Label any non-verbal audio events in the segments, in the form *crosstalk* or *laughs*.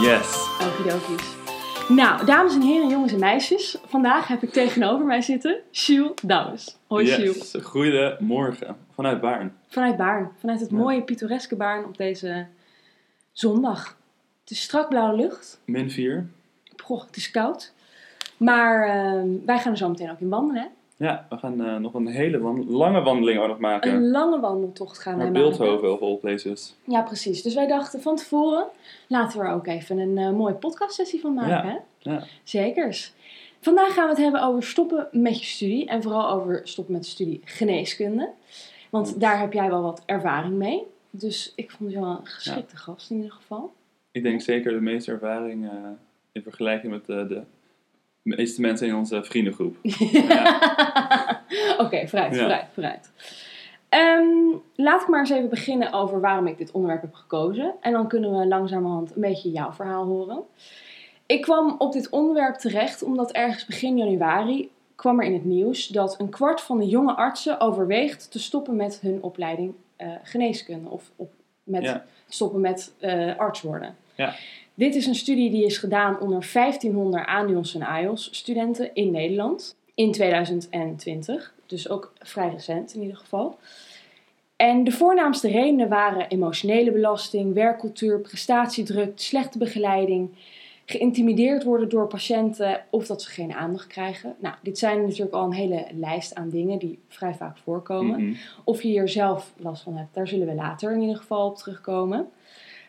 Yes. Okidokies. Nou, dames en heren, jongens en meisjes. Vandaag heb ik tegenover mij zitten Jules Douwes. Hoi. Yes. Goedemorgen. Vanuit Baarn. Vanuit Baarn. Vanuit het Ja. mooie, pittoreske Baarn op deze zondag. Het is strak blauwe lucht. Min 4. Goh, het is koud. Maar ehm, wij gaan er zo meteen ook in wandelen. Ja, we gaan eh, nog een hele lange wandeling ook nog maken. Een lange wandeltocht gaan Naar maken. Beeldhoven of all places. Ja, precies. Dus wij dachten van tevoren, laten we er ook even een eh, mooie podcastsessie van maken. Ja. Hè? Ja. Zekers. Vandaag gaan we het hebben over stoppen met je studie. En vooral over stoppen met studie geneeskunde. Want daar heb jij wel wat ervaring mee. Dus ik vond je wel een geschikte gast in ieder geval. Ik denk zeker de meeste ervaring eh, in vergelijking met de meeste mensen in onze vriendengroep. *laughs* Ja. Oké, vooruit, Ja. vooruit, vooruit. Ehm, laat ik maar eens even beginnen over waarom ik dit onderwerp heb gekozen. En dan kunnen we langzamerhand een beetje jouw verhaal horen. Ik kwam op dit onderwerp terecht omdat ergens begin januari kwam er in het nieuws dat een kwart van de jonge artsen overweegt te stoppen met hun opleiding eh, geneeskunde. Of op, met Ja. stoppen met eh, arts worden. Ja. Dit is een studie die is gedaan onder 1500 ANIOS en AIOS studenten in Nederland in 2020. Dus ook vrij recent in ieder geval. En de voornaamste redenen waren emotionele belasting, werkcultuur, prestatiedruk, slechte begeleiding, geïntimideerd worden door patiënten of dat ze geen aandacht krijgen. Nou, dit zijn natuurlijk al een hele lijst aan dingen die vrij vaak voorkomen. Mhm. Of je hier zelf last van hebt, daar zullen we later in ieder geval op terugkomen.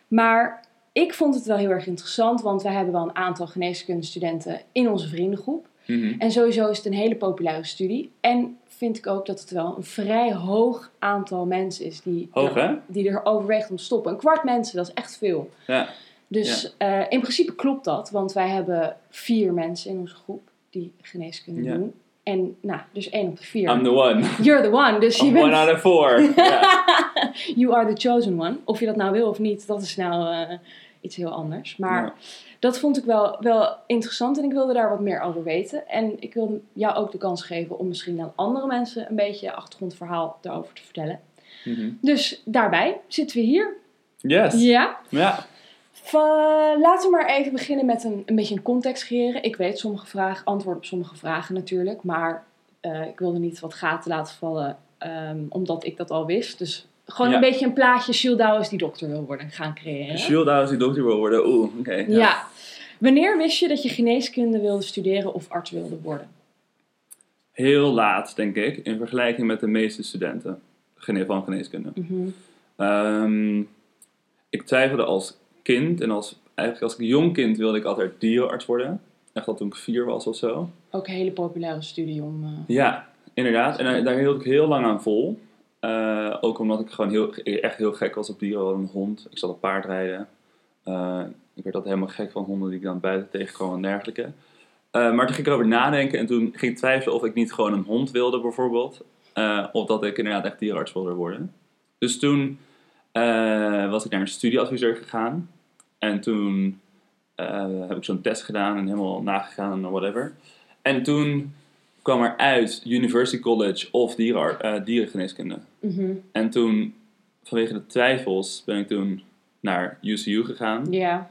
Maar ik vond het wel heel erg interessant, want wij hebben wel een aantal geneeskundestudenten in onze vriendengroep. Mhm. En sowieso is het een hele populaire studie. En vind ik ook dat het wel een vrij hoog aantal mensen is die, Hoog, die er overweegt om te stoppen. Een kwart mensen, dat is echt veel. Ja. Dus eh, in principe klopt dat, want wij hebben vier mensen in onze groep die geneeskunde Ja. doen. En nou, dus één op de vier. I'm the one. You're the one, dus je bent... one out of four. *laughs* You are the chosen one. Of je dat nou wil of niet, dat is nou eh, iets heel anders. Maar dat vond ik wel, wel interessant en ik wilde daar wat meer over weten. En ik wilde jou ook de kans geven om misschien aan andere mensen een beetje achtergrondverhaal daarover te vertellen. Mhm. Dus daarbij zitten we hier. Yes. Ja. Ja. Laten we maar even beginnen met een, een beetje een context creëren. Ik weet sommige vragen, antwoord op sommige vragen natuurlijk. Maar eh, ik wilde niet wat gaten laten vallen, ehm, omdat ik dat al wist. Dus gewoon Ja. een beetje een plaatje Douwes die dokter wil worden gaan creëren. Douwes die dokter wil worden. Oeh, oké. Ja. Wanneer wist je dat je geneeskunde wilde studeren of arts wilde worden? Heel laat, denk ik, in vergelijking met de meeste studenten van geneeskunde. Mhm. Ehm, ik twijfelde als kind en als, eigenlijk als jong kind wilde ik altijd dierenarts worden. Echt al toen ik vier was of zo. Ook een hele populaire studie om... eh, Ja, inderdaad. En daar, daar hield ik heel lang aan vol. Eh, ook omdat ik gewoon heel, echt heel gek was op dieren. Een hond. Ik zat op paardrijden. Eh, ik werd altijd helemaal gek van honden die ik dan buiten tegenkwam en dergelijke. Eh, maar toen ging ik erover nadenken en toen ging ik twijfelen of ik niet gewoon een hond wilde bijvoorbeeld. Eh, of dat ik inderdaad echt dierenarts wilde worden. Dus toen eh, was ik naar een studieadviseur gegaan. En toen eh, heb ik zo'n test gedaan en helemaal nagegaan en whatever. En toen kwam er uit University College of dierenar- eh, dierengeneeskunde. mhm. En toen, vanwege de twijfels, ben ik toen naar UCU gegaan.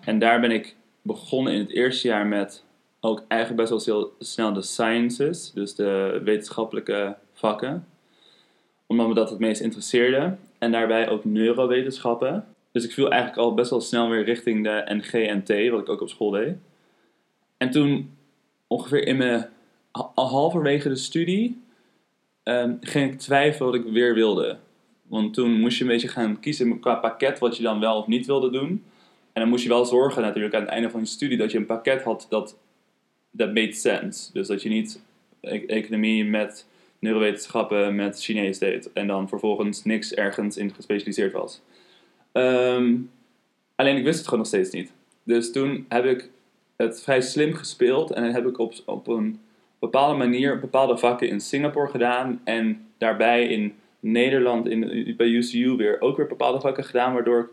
En daar ben ik begonnen in het eerste jaar met ook eigenlijk best wel heel snel de sciences, dus de wetenschappelijke vakken. Omdat me dat het meest interesseerde. En daarbij ook neurowetenschappen. Dus ik viel eigenlijk al best wel snel weer richting de NGNT, wat ik ook op school deed. En toen, ongeveer in mijn ha- halverwege de studie, ehm, ging ik twijfelen wat ik weer wilde. Want toen moest je een beetje gaan kiezen qua pakket wat je dan wel of niet wilde doen. En dan moest je wel zorgen natuurlijk aan het einde van je studie dat je een pakket had dat dat made sense. Dus dat je niet e- economie met neurowetenschappen met Chinees deed. En dan vervolgens niks ergens in gespecialiseerd was. Ehm, alleen ik wist het gewoon nog steeds niet. Dus toen heb ik het vrij slim gespeeld. En heb ik op, op een bepaalde manier bepaalde vakken in Singapore gedaan. En daarbij in Nederland, in, bij UCU weer ook weer bepaalde vakken gedaan. Waardoor ik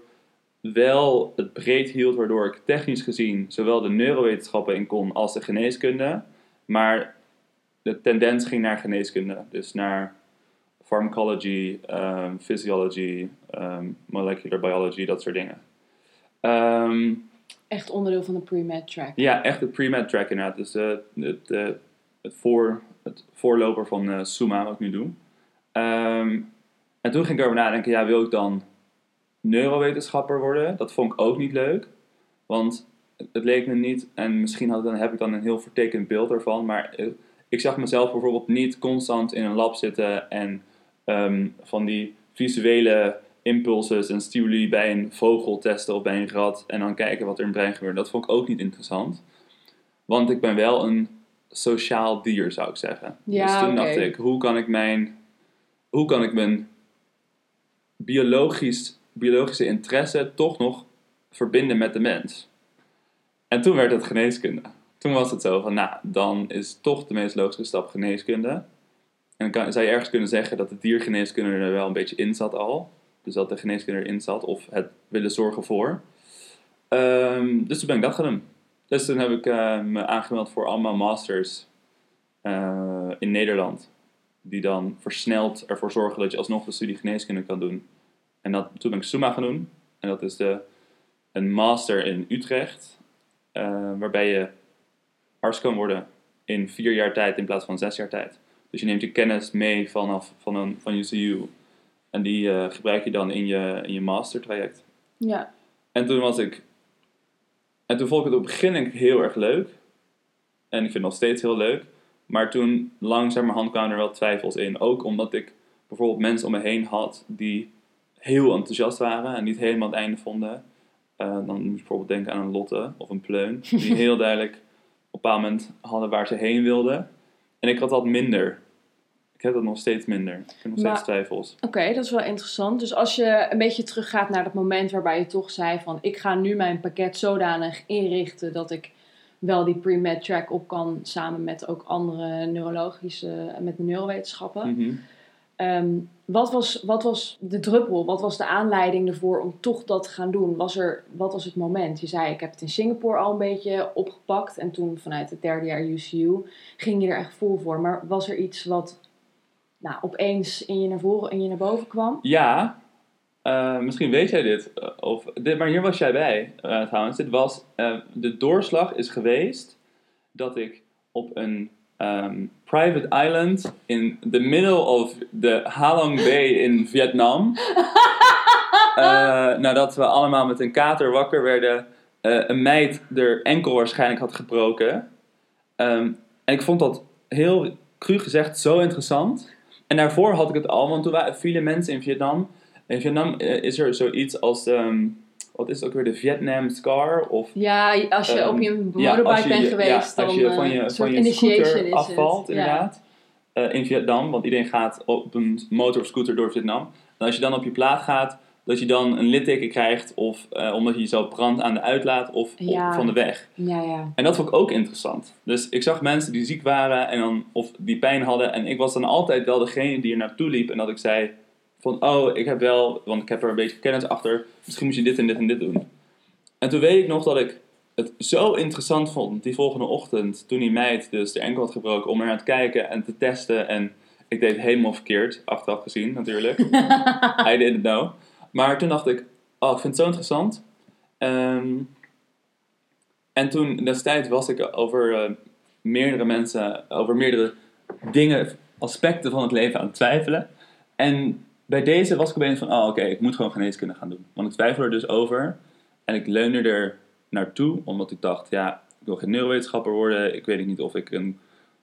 wel het breed hield, waardoor ik technisch gezien zowel de neurowetenschappen in kon als de geneeskunde. Maar de tendens ging naar geneeskunde. Dus naar pharmacology, um, physiology, um, molecular biology, dat soort dingen. Ehm, echt onderdeel van de pre-med track. Ja, echt de pre-med track inderdaad. Dus eh, het, eh, het, voor, het voorloper van eh Suma, wat ik nu doe. Ehm, en toen ging ik erover nadenken, ja, wil ik dan neurowetenschapper worden? Dat vond ik ook niet leuk. Want het- leek me niet, en misschien had dan, heb ik dan een heel vertekend beeld ervan, maar ik zag mezelf bijvoorbeeld niet constant in een lab zitten en ehm, van die visuele impulses en stimuli bij een vogel testen of bij een rat en dan kijken wat er in het brein gebeurt. Dat vond ik ook niet interessant. Want ik ben wel een sociaal dier, zou ik zeggen. Ja, dus toen dacht ik, hoe kan ik mijn, hoe kan ik mijn biologisch, biologische interesse toch nog verbinden met de mens? En toen werd het geneeskunde. Toen was het zo van, nou, dan is toch de meest logische stap geneeskunde. En dan zou je ergens kunnen zeggen dat de diergeneeskunde er wel een beetje in zat al. Dus dat de geneeskunde erin zat, of het willen zorgen voor. Ehm, dus toen ben ik dat gaan doen. Dus toen heb ik eh, me aangemeld voor allemaal masters eh, in Nederland. Die dan versneld ervoor zorgen dat je alsnog de studie geneeskunde kan doen. En dat, toen ben ik SUMA gaan doen. En dat is de, een master in Utrecht. eh, waarbij je arts kan worden in vier jaar tijd in plaats van zes jaar tijd. Dus je neemt je kennis mee vanaf van, een, van UCU. En die eh, gebruik je dan in je, in je mastertraject. Ja. En toen was ik... En toen vond ik het op het begin heel erg leuk. En ik vind het nog steeds heel leuk. Maar toen langzamerhand kwamen er wel twijfels in. Ook omdat ik bijvoorbeeld mensen om me heen had die heel enthousiast waren en niet helemaal het einde vonden. Eh, dan moet je bijvoorbeeld denken aan een Lotte of een Pleun. Die *laughs* heel duidelijk een bepaald moment hadden waar ze heen wilden. En ik had dat minder. Ik heb dat nog steeds minder. Ik heb nog steeds twijfels. Oké, dat is wel interessant. Dus als je een beetje teruggaat naar dat moment waarbij je toch zei van... ik ga nu mijn pakket zodanig inrichten dat ik wel die pre-med track op kan... samen met ook andere neurologische, met de neurowetenschappen. Mhm. Ehm, wat, was, wat was de druppel? Wat was de aanleiding ervoor om toch dat te gaan doen? Was er, wat was het moment? Je zei, ik heb het in Singapore al een beetje opgepakt. En toen vanuit het derde jaar UCU ging je er echt vol voor. Maar was er iets wat nou, opeens in je naar voren en je naar boven kwam? Ja, eh, misschien weet jij dit, eh, of, dit. Maar hier was jij bij eh, trouwens. Dit was, de doorslag is geweest dat ik op een ehm, private island in the middle of the Halong Bay in Vietnam. *laughs* eh, nadat we allemaal met een kater wakker werden, eh, een meid er enkel waarschijnlijk had gebroken. Ehm, en ik vond dat heel cru gezegd zo interessant. En daarvoor had ik het al, want toen waren vielen mensen in Vietnam. In Vietnam eh, is er zoiets als, ehm, wat is het ook weer, de Vietnam Scar? Of, Ja, als je Ehm, op je ja, motorbike je bent je- geweest, ja, als je eh, van je, van je initiation scooter afvalt, inderdaad. eh, in Vietnam, want iedereen gaat op een motor of scooter door Vietnam. En als je dan op je plaat gaat, dat je dan een litteken krijgt, of eh, omdat je zo brandt aan de uitlaat of op- van de weg. Ja, ja. En dat vond ik ook interessant. Dus ik zag mensen die ziek waren en dan, of die pijn hadden. En ik was dan altijd wel degene die er naartoe liep. En dat ik zei van, oh, ik heb wel, want ik heb er een beetje kennis achter. Misschien moet je dit en dit en dit doen. En toen weet ik nog dat ik het zo interessant vond, die volgende ochtend, toen die meid dus de enkel had gebroken, om er naar te kijken en te testen. En ik deed het helemaal verkeerd, achteraf gezien natuurlijk. *laughs* I didn't know. Maar toen dacht ik, oh, ik vind het zo interessant. Ehm, en toen destijds was ik over eh, meerdere mensen, over meerdere dingen, aspecten van het leven aan het twijfelen. En bij deze was ik opeens van, oh oké, ik moet gewoon geneeskunde gaan doen. Want ik twijfelde er dus over. En ik leunde er naartoe, omdat ik dacht, ja, ik wil geen neurowetenschapper worden. Ik weet niet of ik een,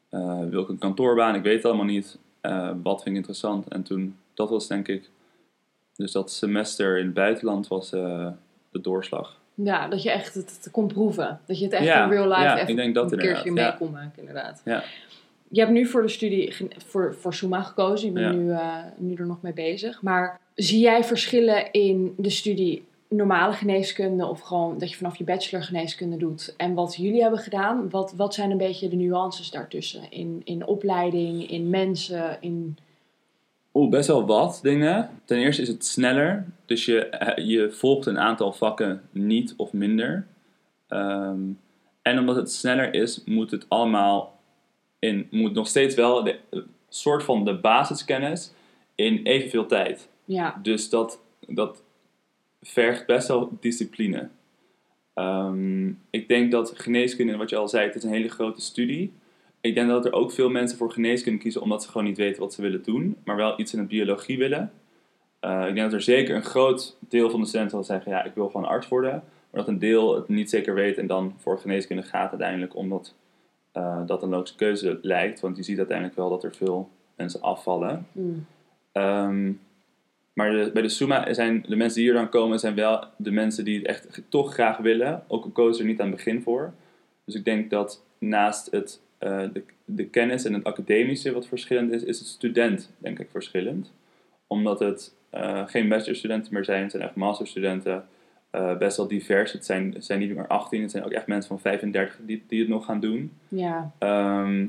eh, wil ik een kantoorbaan, ik weet het allemaal niet. Eh, wat vind ik interessant? En toen, dat was denk ik, dus dat semester in het buitenland was eh, de doorslag. Ja, dat je echt het, kon proeven. Dat je het echt Ja, in real life ja, even ik denk dat een keertje mee kon maken, inderdaad. Ja. Je hebt nu voor de studie, voor, voor Suma gekozen. Je bent Ja. nu, eh, nu er nog mee bezig. Maar zie jij verschillen in de studie normale geneeskunde of gewoon dat je vanaf je bachelor geneeskunde doet en wat jullie hebben gedaan? Wat, wat zijn een beetje de nuances daartussen? In, in opleiding, in mensen, in... Oeh, best wel wat dingen. Ten eerste is het sneller. Dus je, eh, je volgt een aantal vakken niet of minder. Ehm, en omdat het sneller is, moet het allemaal in, moet nog steeds wel de soort van de basiskennis in evenveel tijd. Ja, Dus dat, dat vergt best wel discipline. Ehm, ik denk dat geneeskunde, wat je al zei, het is een hele grote studie. Ik denk dat er ook veel mensen voor geneeskunde kiezen omdat ze gewoon niet weten wat ze willen doen, maar wel iets in de biologie willen. Eh, ik denk dat er zeker een groot deel van de studenten zal zeggen, ja, ik wil gewoon arts worden. Maar dat een deel het niet zeker weet en dan voor geneeskunde gaat uiteindelijk omdat uh, dat een logische keuze lijkt. Want je ziet uiteindelijk wel dat er veel mensen afvallen. Mm. Ehm, maar de- bij de Suma zijn de mensen die hier dan komen, zijn wel de mensen die het echt toch graag willen. Ook al kozen ze er niet aan het begin voor. Dus ik denk dat naast het, eh, de, de kennis en het academische wat verschillend is, is het student denk ik verschillend. Omdat het eh, geen bachelorstudenten meer zijn, het zijn echt masterstudenten. Eh, best wel divers. Het zijn, het zijn niet meer 18, het zijn ook echt mensen van 35 die, die het nog gaan doen. Ja, Ehm,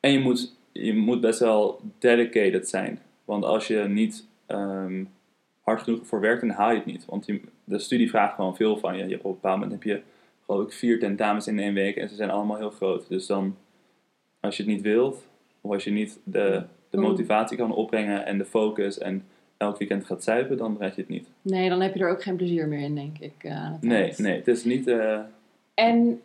en je moet, je moet best wel dedicated zijn. Want als je niet ehm, hard genoeg voor werkt, dan haal je het niet. Want je- de studie vraagt gewoon veel van je. je. Op een bepaald moment heb je, geloof ik, vier tentamens in één week. En ze zijn allemaal heel groot. Dus dan, als je het niet wilt, of als je niet de, de motivatie kan opbrengen en de focus en elk weekend gaat zuipen, dan red je het niet. nee, dan heb je er ook geen plezier meer in, denk ik. aan het Nee, nee, het is niet... eh, En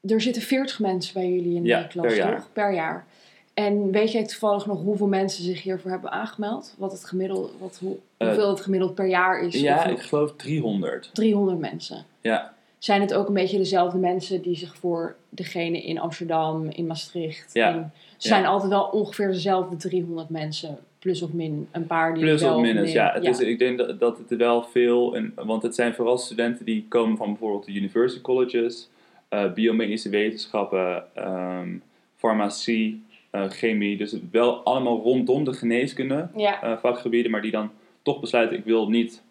er zitten 40 mensen bij jullie in Ja, de klas, per jaar. toch? Per jaar. En weet jij toevallig nog hoeveel mensen zich hiervoor hebben aangemeld? Wat het gemiddeld, wat, hoe, Eh, hoeveel het gemiddeld per jaar is? ja, ik geloof 300. 300 mensen. Ja, Zijn het ook een beetje dezelfde mensen die zich voor degene in Amsterdam, in Maastricht... Ja. in- ze zijn altijd wel ongeveer dezelfde 300 mensen, plus of min een paar die Plus wel of minus, ja. Het Is, ik denk dat, dat het er wel veel... En, want het zijn vooral studenten die komen van bijvoorbeeld de university colleges, eh, biomedische wetenschappen, ehm, farmacie, eh, chemie. Dus wel allemaal rondom de geneeskunde Ja, eh, vakgebieden, maar die dan toch besluiten, ik wil niet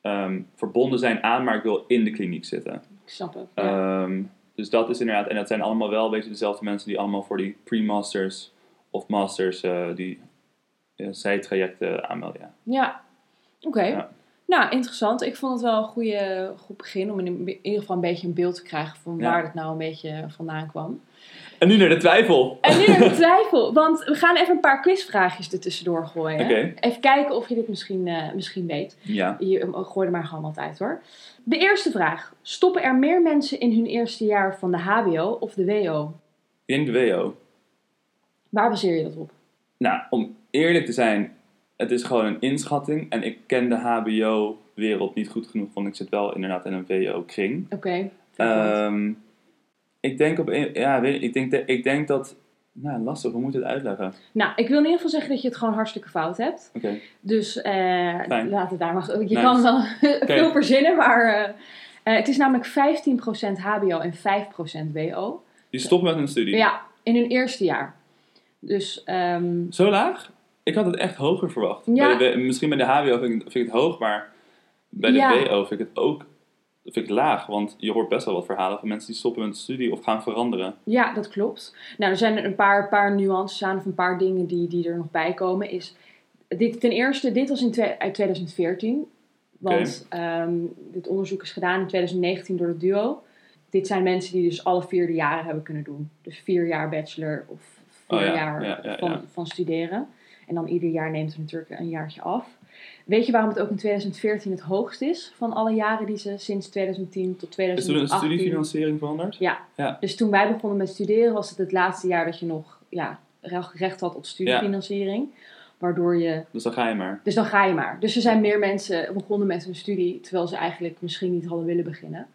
ehm, verbonden zijn aan, maar ik wil in de kliniek zitten. ik snap het. Ja. Ehm, dus dat is inderdaad, en dat zijn allemaal wel een beetje dezelfde mensen die allemaal voor die pre-masters of masters die uh, zijtrajecten aanmelden. Ja. Ja, oké. Ja. Nou, interessant. Ik vond het wel een goede, goed begin om in, in ieder geval een beetje een beeld te krijgen van Ja. waar het nou een beetje vandaan kwam. En nu naar de twijfel. En nu naar de *laughs* twijfel, want we gaan even een paar quizvraagjes er tussendoor gooien. Oké. Even kijken of je dit misschien, eh, misschien weet. Ja. Je, gooi er maar gewoon wat uit hoor. De eerste vraag. Stoppen er meer mensen in hun eerste jaar van de HBO of de WO? Ik denk de WO. Waar baseer je dat op? Nou, om eerlijk te zijn, het is gewoon een inschatting. En ik ken de HBO-wereld niet goed genoeg, want ik zit wel inderdaad in een WO-kring. Oké. Ehm, ik denk op een, ja, weet ik denk, de- ik denk dat, nou lastig, hoe moet je het uitleggen? nou, ik wil in ieder geval zeggen dat je het gewoon hartstikke fout hebt. Oké, Dus eh laat het daar maar. Je Nice. kan wel *laughs* veel verzinnen, maar eh, eh, het is namelijk 15% HBO en 5% WO. die stopt met een studie. Ja, in hun eerste jaar. Dus ehm, Zo laag? Ik had het echt hoger verwacht. Ja. Bij de, misschien bij de HBO vind ik, vind ik het hoog, maar bij de Ja. WO vind ik het ook vind ik laag. Want je hoort best wel wat verhalen van mensen die stoppen met een studie of gaan veranderen. ja, dat klopt. Nou, er zijn een paar, paar nuances aan of een paar dingen die, die er nog bij komen. Is, dit, ten eerste, dit was in twee- uit 2014. Want ehm, dit onderzoek is gedaan in 2019 door het duo. Dit zijn mensen die dus alle vierde jaren hebben kunnen doen. Dus vier jaar bachelor of vier Oh ja, jaar ja, ja, van, van studeren. En dan ieder jaar neemt het natuurlijk een jaartje af. Weet je waarom het ook in 2014 het hoogst is van alle jaren die ze sinds 2010 tot Is toen 2018... studiefinanciering veranderd? Ja. Ja. Dus toen wij begonnen met studeren was het het laatste jaar dat je nog ja, recht had op studiefinanciering. Waardoor je... Dus dan ga je maar. Dus dan ga je maar. Dus er zijn meer mensen begonnen met hun studie terwijl ze eigenlijk misschien niet hadden willen beginnen.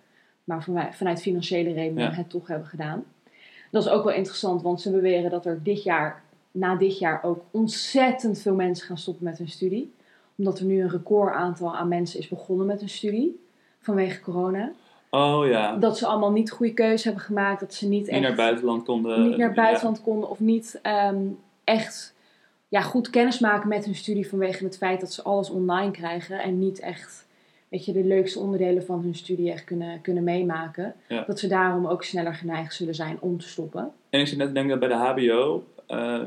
Maar vanuit, vanuit financiële redenen Ja. het toch hebben gedaan. Dat is ook wel interessant, want ze beweren dat er dit jaar, na dit jaar ook ontzettend veel mensen gaan stoppen met hun studie. Omdat er nu een record aantal aan mensen is begonnen met hun studie vanwege corona. Oh ja. Dat ze allemaal niet goede keuze hebben gemaakt, dat ze niet, Niet echt naar het buitenland konden. niet naar buitenland konden of niet ehm, echt ja, goed kennis maken met hun studie vanwege het feit dat ze alles online krijgen en niet echt weet je, de leukste onderdelen van hun studie echt kunnen, kunnen meemaken. Ja. Dat ze daarom ook sneller geneigd zullen zijn om te stoppen. En ik zit net te denken dat bij de HBO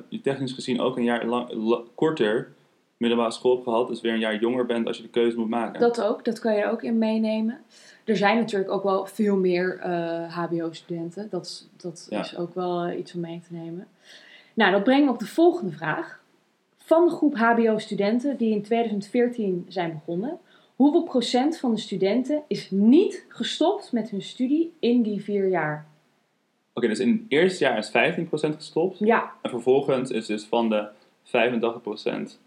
je technisch gezien ook een jaar lang, la- korter middelbare school gehad. Dus weer een jaar jonger bent als je de keuze moet maken. Dat ook, dat kan je er ook in meenemen. Er zijn natuurlijk ook wel veel meer eh, HBO-studenten. Dat, is- dat Ja. is ook wel eh, iets om mee te nemen. Nou, dat brengt me op de volgende vraag. Van de groep HBO-studenten die in 2014 zijn begonnen, Hoeveel procent van de studenten is niet gestopt met hun studie in die vier jaar? Oké, dus in het eerste jaar is 15% gestopt. Ja, En vervolgens is dus van de 85%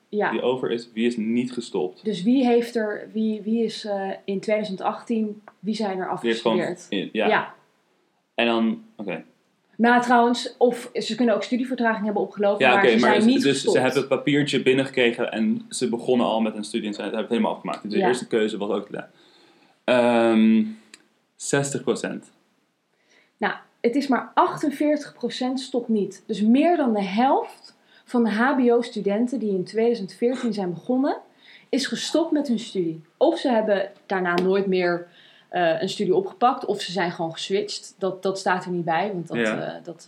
ja. die over is, wie is niet gestopt? Dus wie heeft er, wie, wie is eh, in 2018, wie zijn er gewoon... afgestudeerd? Ja. ja. En dan... Oké. Maar trouwens, of ze kunnen ook studievertraging hebben opgelopen, Ja, maar oké, ze maar zijn dus, niet dus gestopt. ze hebben het papiertje binnengekregen en ze begonnen al met een studie en ze hebben het helemaal afgemaakt. Dus de Ja. eerste keuze was ook gedaan. Ehm 60%. Nou, het is maar 48% stopt niet. Dus meer dan de helft van de HBO-studenten die in 2014 zijn begonnen, is gestopt met hun studie. Of ze hebben daarna nooit meer eh, een studie opgepakt, of ze zijn gewoon geswitcht. Dat, dat staat er niet bij, want dat, Ja. eh, dat,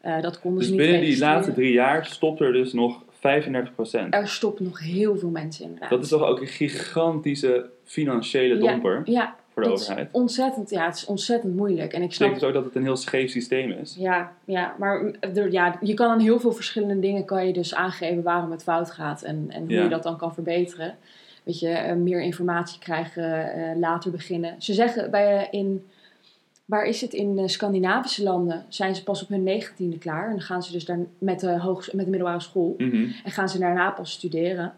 eh, dat konden Dus ze niet binnen die laatste drie jaar stopt er dus nog 35%. Er stoppen nog heel veel mensen inderdaad. Dat is toch ook een gigantische financiële domper Ja, voor de dat is ontzettend, ja, het is ontzettend moeilijk. En ik snap denk ook dat het een heel scheef systeem is. Ja, ja maar er, ja, je kan aan heel veel verschillende dingen kan je dus aangeven waarom het fout gaat en, en hoe Ja. je dat dan kan verbeteren. Weet je, eh, meer informatie krijgen, eh, later beginnen. Ze zeggen bij eh, in, waar is het, in Scandinavische landen zijn ze pas op hun negentiende klaar. En dan gaan ze dus daar met de, hoogs, met de middelbare school Mhm. en gaan ze daarna pas studeren.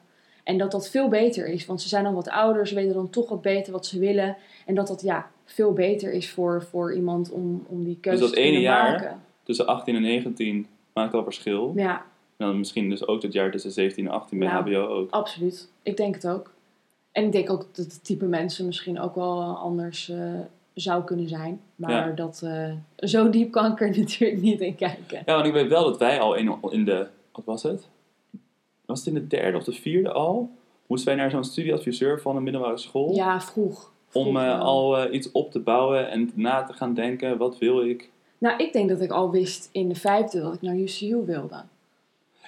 En dat dat veel beter is, want ze zijn dan wat ouder, ze weten dan toch wat beter wat ze willen. En dat dat ja, veel beter is voor, voor iemand om, om die keuze Dus dat te kunnen ene jaar- maken. Tussen 18 en 19 maakt al verschil. Ja, En dan misschien dus ook het jaar tussen 17 en 18 bij Nou. HBO ook. Absoluut. Ik denk het ook. En ik denk ook dat het type mensen misschien ook wel anders eh, zou kunnen zijn. Maar Ja. dat, eh, zo diep kan ik er *laughs* natuurlijk niet in kijken. Ja, want ik weet wel dat wij al in, in de, wat was het? Was het in de derde of de vierde al? Moesten wij naar zo'n studieadviseur van een middelbare school? Ja, vroeg. om Vroeg eh, al eh, iets op te bouwen en na te gaan denken, wat wil ik? Nou, ik denk dat ik al wist in de vijfde dat ik naar UCU wilde.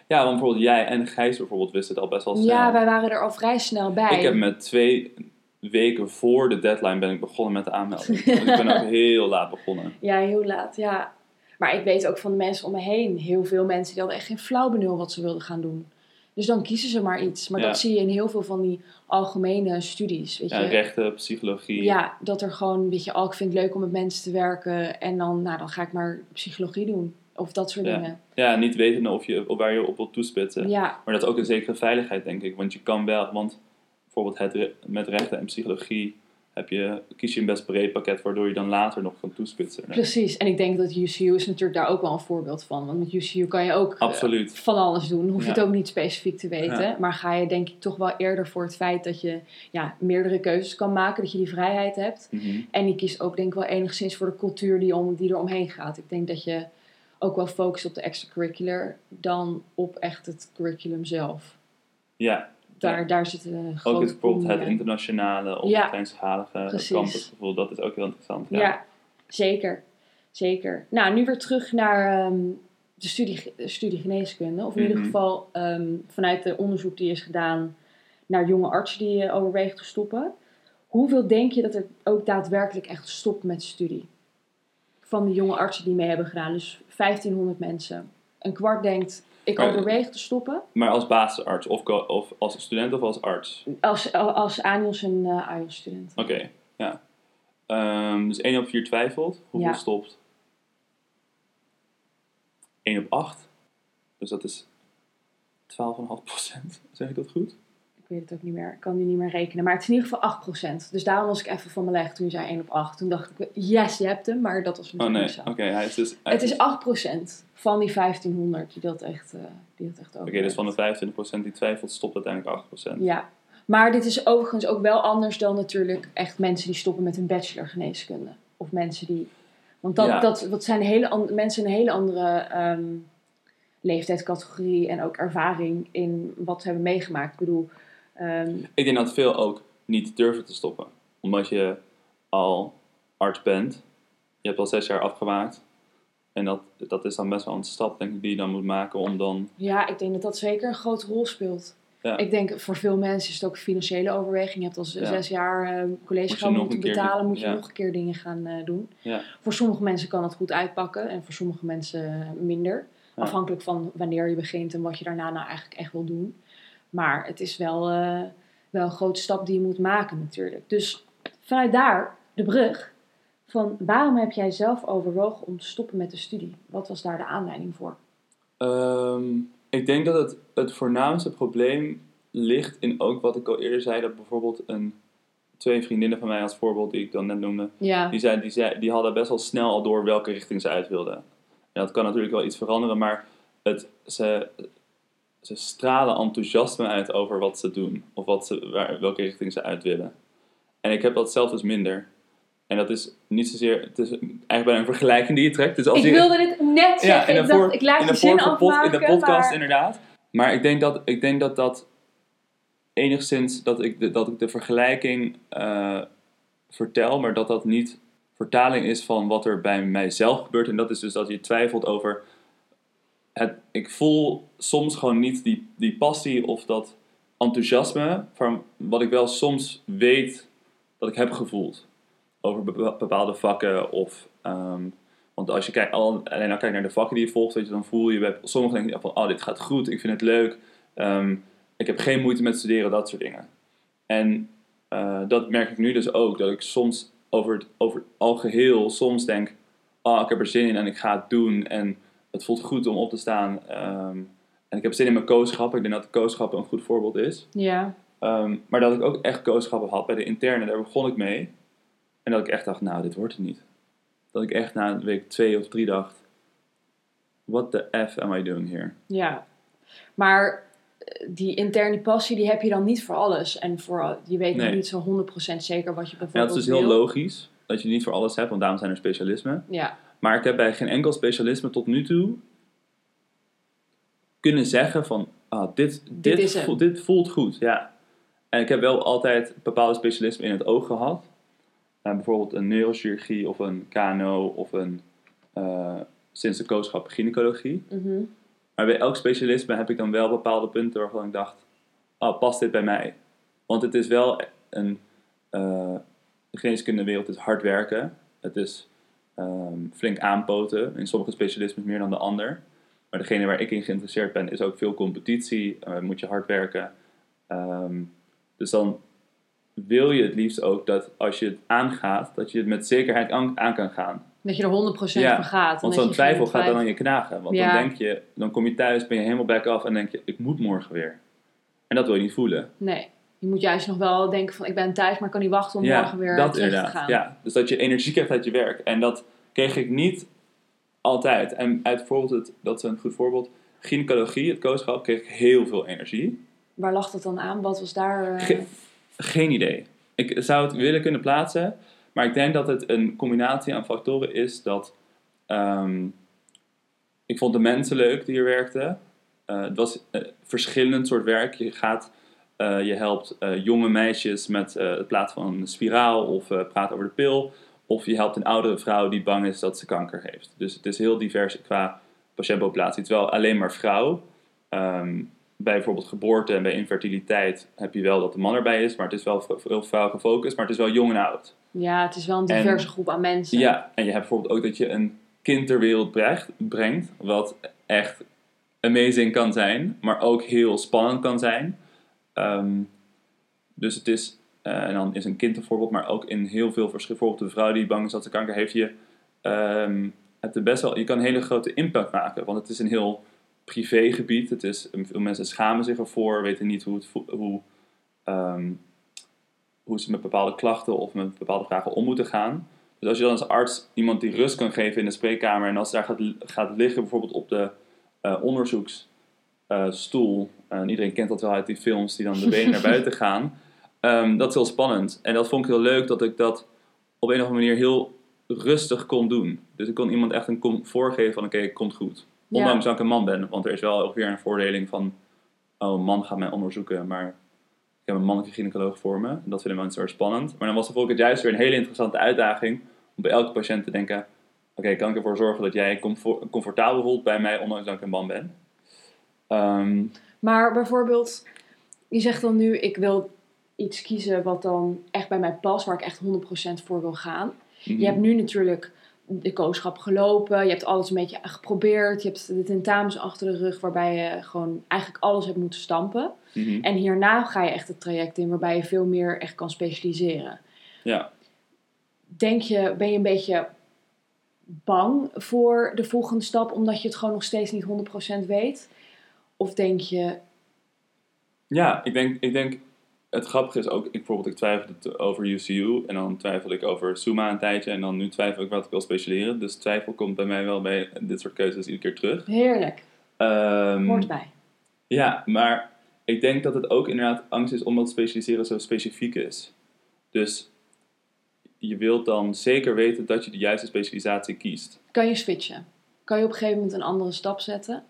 Ja, want bijvoorbeeld jij en Gijs bijvoorbeeld wisten het al best wel snel. Ja, wij waren er al vrij snel bij. Ik heb met twee weken voor de deadline ben ik begonnen met de aanmelding. Want *laughs* ik ben ook heel laat begonnen. Ja, heel laat, ja. Maar ik weet ook van de mensen om me heen, heel veel mensen die hadden echt geen flauw benul wat ze wilden gaan doen. Dus dan kiezen ze maar iets. Maar Ja. dat zie je in heel veel van die algemene studies, weet Ja, je. rechten, psychologie. Ja, dat er gewoon, weet je, oh, ik vind het leuk om met mensen te werken. En dan, nou, dan ga ik maar psychologie doen. Of dat soort Ja. dingen. Ja, niet wetende of je, of waar je op wilt toespitsen. Ja, Maar dat is ook een zekere veiligheid, denk ik. Want je kan wel, want bijvoorbeeld het, met rechten en psychologie heb je, kies je een best breed pakket, waardoor je dan later nog kan toespitsen. precies. En ik denk dat UCU is natuurlijk daar ook wel een voorbeeld van. Want met UCU kan je ook eh, Absoluut. van alles doen. Hoef je Ja. het ook niet specifiek te weten. Ja. Maar ga je denk ik toch wel eerder voor het feit dat je ja, meerdere keuzes kan maken. Dat je die vrijheid hebt. Mhm. En je kiest ook denk ik wel enigszins voor de cultuur die, om, die er omheen gaat. Ik denk dat je ook wel focust op de extracurricular dan op echt het curriculum zelf. Ja, Daar, daar zit een grote ook het, bijvoorbeeld het internationale of Ja. het kleinschalige campusgevoel, dat is ook heel interessant. Ja. Ja. zeker. Zeker. Nou, nu weer terug naar ehm, de studie, studie geneeskunde. Of in ieder Mhm. geval ehm, vanuit de onderzoek die is gedaan naar jonge artsen die eh, overwegen te stoppen. Hoeveel denk je dat er ook daadwerkelijk echt stopt met studie? Van de jonge artsen die mee hebben gedaan. Dus 1500 mensen. Een kwart denkt, ik Maar- overweeg te stoppen. Maar als basisarts of, of als student of als arts? Als, als ANIOS en uh, AIOS student. Oké, ja. Ehm, dus 1 op 4 twijfelt. Hoeveel Ja. stopt? 1 op 8. Dus dat is 12,5 procent. *laughs* Zeg ik dat goed? Ik weet het ook niet meer. Ik kan die niet meer rekenen. Maar het is in ieder geval 8%. Dus daarom was ik even van mijn leg toen je zei 1 op 8. Toen dacht ik, yes, je hebt hem. Maar dat was Oh natuurlijk nee, niet oké. hij is dus... hij Het is dus- 8% van die 1500 die dat echt, eh die dat echt Oké, dus van de overleeft. 25 procent die twijfelt, stopt uiteindelijk 8 procent. Ja. Maar dit is overigens ook wel anders dan natuurlijk echt mensen die stoppen met een bachelor geneeskunde. Of mensen die... Want dat, Ja. dat, dat zijn hele mensen een hele andere ehm, leeftijdscategorie en ook ervaring in wat ze hebben meegemaakt. Ik bedoel... ehm, Ik denk dat veel ook niet durven te stoppen. Omdat je al arts bent. Je hebt al zes jaar afgemaakt. En dat, dat is dan best wel een stap, denk ik, die je dan moet maken om dan... Ja, ik denk dat dat zeker een grote rol speelt. Ja. Ik denk voor veel mensen is het ook een financiële overweging. Je hebt als Ja. zes jaar collegegeld je nog moeten betalen, doen, moet je ja. nog een keer dingen gaan eh, doen. Ja. Voor sommige mensen kan het goed uitpakken en voor sommige mensen minder. Afhankelijk van wanneer je begint en wat je daarna nou eigenlijk echt wil doen. Maar het is wel, eh, wel een grote stap die je moet maken natuurlijk. Dus vanuit daar de brug van waarom heb jij zelf overwogen om te stoppen met de studie? Wat was daar de aanleiding voor? Ehm, ik denk dat het, het voornaamste probleem ligt in ook wat ik al eerder zei. Dat bijvoorbeeld een, twee vriendinnen van mij als voorbeeld, die ik dan net noemde. Ja, Die, zei, die, zei, die hadden best wel snel al door welke richting ze uit wilden. En dat kan natuurlijk wel iets veranderen, maar het, ze, ze stralen enthousiasme uit over wat ze doen. Of wat ze, waar, welke richting ze uit willen. En ik heb dat zelf dus minder. En dat is niet zozeer... Het is eigenlijk bijna een vergelijking die je trekt. Dus als ik je, wilde dit net zeggen. in ik de dacht, voor- ik laat in de zin afmaken, In de podcast maar... inderdaad. Maar ik denk dat ik denk dat, dat enigszins dat ik de, dat ik de vergelijking eh, vertel, maar dat dat niet vertaling is van wat er bij mijzelf gebeurt. En dat is dus dat je twijfelt over. Ik voel soms gewoon niet die, die passie of dat enthousiasme van wat ik wel soms weet dat ik heb gevoeld over bepa- bepaalde vakken of ehm, want als je kijkt, al, alleen al kijkt naar de vakken die je volgt, je, dan voel je bij sommigen denk van, oh, dit gaat goed, ik vind het leuk, ehm, ik heb geen moeite met studeren, dat soort dingen. En eh, dat merk ik nu dus ook, dat ik soms over het, over het algeheel soms denk, oh, ik heb er zin in en ik ga het doen en het voelt goed om op te staan. ehm, en ik heb zin in mijn kooschappen, ik denk dat de een goed voorbeeld is. Ja, Ehm, maar dat ik ook echt kooschappen had bij de interne, daar begon ik mee. En dat ik echt dacht, nou, dit wordt het niet. Dat ik echt na week twee of drie dacht, what the F am I doing here? ja. Maar eh, die interne passie, die heb je dan niet voor alles. En voor, je weet Nee. niet zo 100% zeker wat je Ja, bijvoorbeeld dat is dus heel wil. logisch, dat je niet voor alles hebt, want daarom zijn er specialismen. Ja, Maar ik heb bij geen enkel specialisme tot nu toe kunnen zeggen van, ah, dit, dit, voelt, dit voelt goed, ja. En ik heb wel altijd bepaalde specialismen in het oog gehad. Eh, bijvoorbeeld een neurochirurgie of een KNO of een, eh, sinds de kooschap gynaecologie. mhm. Maar bij elk specialisme heb ik dan wel bepaalde punten waarvan ik dacht, oh, past dit bij mij? Want het is wel een, eh de geneeskundewereld is hard werken. Het is ehm, flink aanpoten, in sommige specialismen meer dan de ander. Maar degene waar ik in geïnteresseerd ben, is ook veel competitie, eh, moet je hard werken. Ehm, dus dan wil je het liefst ook dat als je het aangaat, dat je het met zekerheid aan, aan kan gaan. Dat je er 100% Ja, voor gaat. Want zo'n twijfel gaat dan aan je knagen. Want Ja. dan denk je, dan kom je thuis, ben je helemaal back off en denk je, ik moet morgen weer. En dat wil je niet voelen. Nee, je moet juist nog wel denken van ik ben thuis, maar ik kan niet wachten om ja, morgen weer dat terug te gaan. Ja, dus dat je energie krijgt uit je werk. En dat kreeg ik niet altijd. En uit bijvoorbeeld, het, dat is een goed voorbeeld, gynaecologie, het kooschap, kreeg ik heel veel energie. Waar lag dat dan aan? Wat was daar... eh, Ge- geen idee. Ik zou het willen kunnen plaatsen, maar ik denk dat het een combinatie aan factoren is dat ehm, ik vond de mensen leuk die er werkten. Eh, het was eh, verschillend soort werk. Je gaat, je helpt eh, jonge meisjes met eh, het plaatsen van een spiraal of eh praten over de pil. Of je helpt een oudere vrouw die bang is dat ze kanker heeft. Dus het is heel divers qua patiëntpopulatie. Terwijl alleen maar vrouw. ehm, bij bijvoorbeeld geboorte en bij infertiliteit heb je wel dat de man erbij is, maar het is wel heel vrouw gefocust, maar het is wel jong en oud. Ja, het is wel een En- diverse groep aan mensen. Ja, en je hebt bijvoorbeeld ook dat je een kind ter wereld brengt, brengt wat echt amazing kan zijn, maar ook heel spannend kan zijn. Ehm, dus het is, eh, en dan is een kind een voorbeeld, maar ook in heel veel verschillen. Bijvoorbeeld de vrouw die bang is dat ze kanker heeft, je, ehm, het best wel, je kan een hele grote impact maken, want het is een heel privégebied. Het is, veel mensen schamen zich ervoor, weten niet hoe, het, hoe, ehm, hoe ze met bepaalde klachten of met bepaalde vragen om moeten gaan. Dus als je dan als arts iemand die rust kan geven in de spreekkamer en als ze daar gaat, gaat liggen, bijvoorbeeld op de eh, onderzoeksstoel, en iedereen kent dat wel uit die films die dan de benen naar buiten *laughs* gaan, Ehm, dat is heel spannend. En dat vond ik heel leuk dat ik dat op een of andere manier heel rustig kon doen. Dus ik kon iemand echt een comfort geven van oké, het komt goed. Ja. Ondanks dat ik een man ben, want er is wel ook weer een voordeling van oh, een man gaat mij onderzoeken, maar ik heb een mannelijke gynaecoloog voor me. En dat vinden mensen erg spannend. Maar dan was het het juist weer een hele interessante uitdaging om bij elke patiënt te denken: oké, kan ik ervoor zorgen dat jij comfort- comfortabel voelt bij mij, ondanks dat ik een man ben? Ehm, Maar bijvoorbeeld, je zegt dan nu, ik wil iets kiezen wat dan echt bij mij past, waar ik echt 100% voor wil gaan. mhm. Je hebt nu natuurlijk de kooschap gelopen, je hebt alles een beetje geprobeerd, je hebt de tentamens achter de rug waarbij je gewoon eigenlijk alles hebt moeten stampen. Mhm. En hierna ga je echt het traject in waarbij je veel meer echt kan specialiseren. Ja. Denk je, ben je een beetje bang voor de volgende stap omdat je het gewoon nog steeds niet 100% weet? Of denk je, Ja, ik denk, ik denk, het grappige is ook, ik, bijvoorbeeld, ik twijfelde over UCU en dan twijfelde ik over Suma een tijdje en dan nu twijfel ik wat ik wil specialiseren. Dus twijfel komt bij mij wel bij dit soort keuzes iedere keer terug. heerlijk, Ehm, hoort bij. Ja, maar ik denk dat het ook inderdaad angst is omdat specialiseren zo specifiek is. Dus je wilt dan zeker weten dat je de juiste specialisatie kiest. Kan je switchen? Kan je op een gegeven moment een andere stap zetten?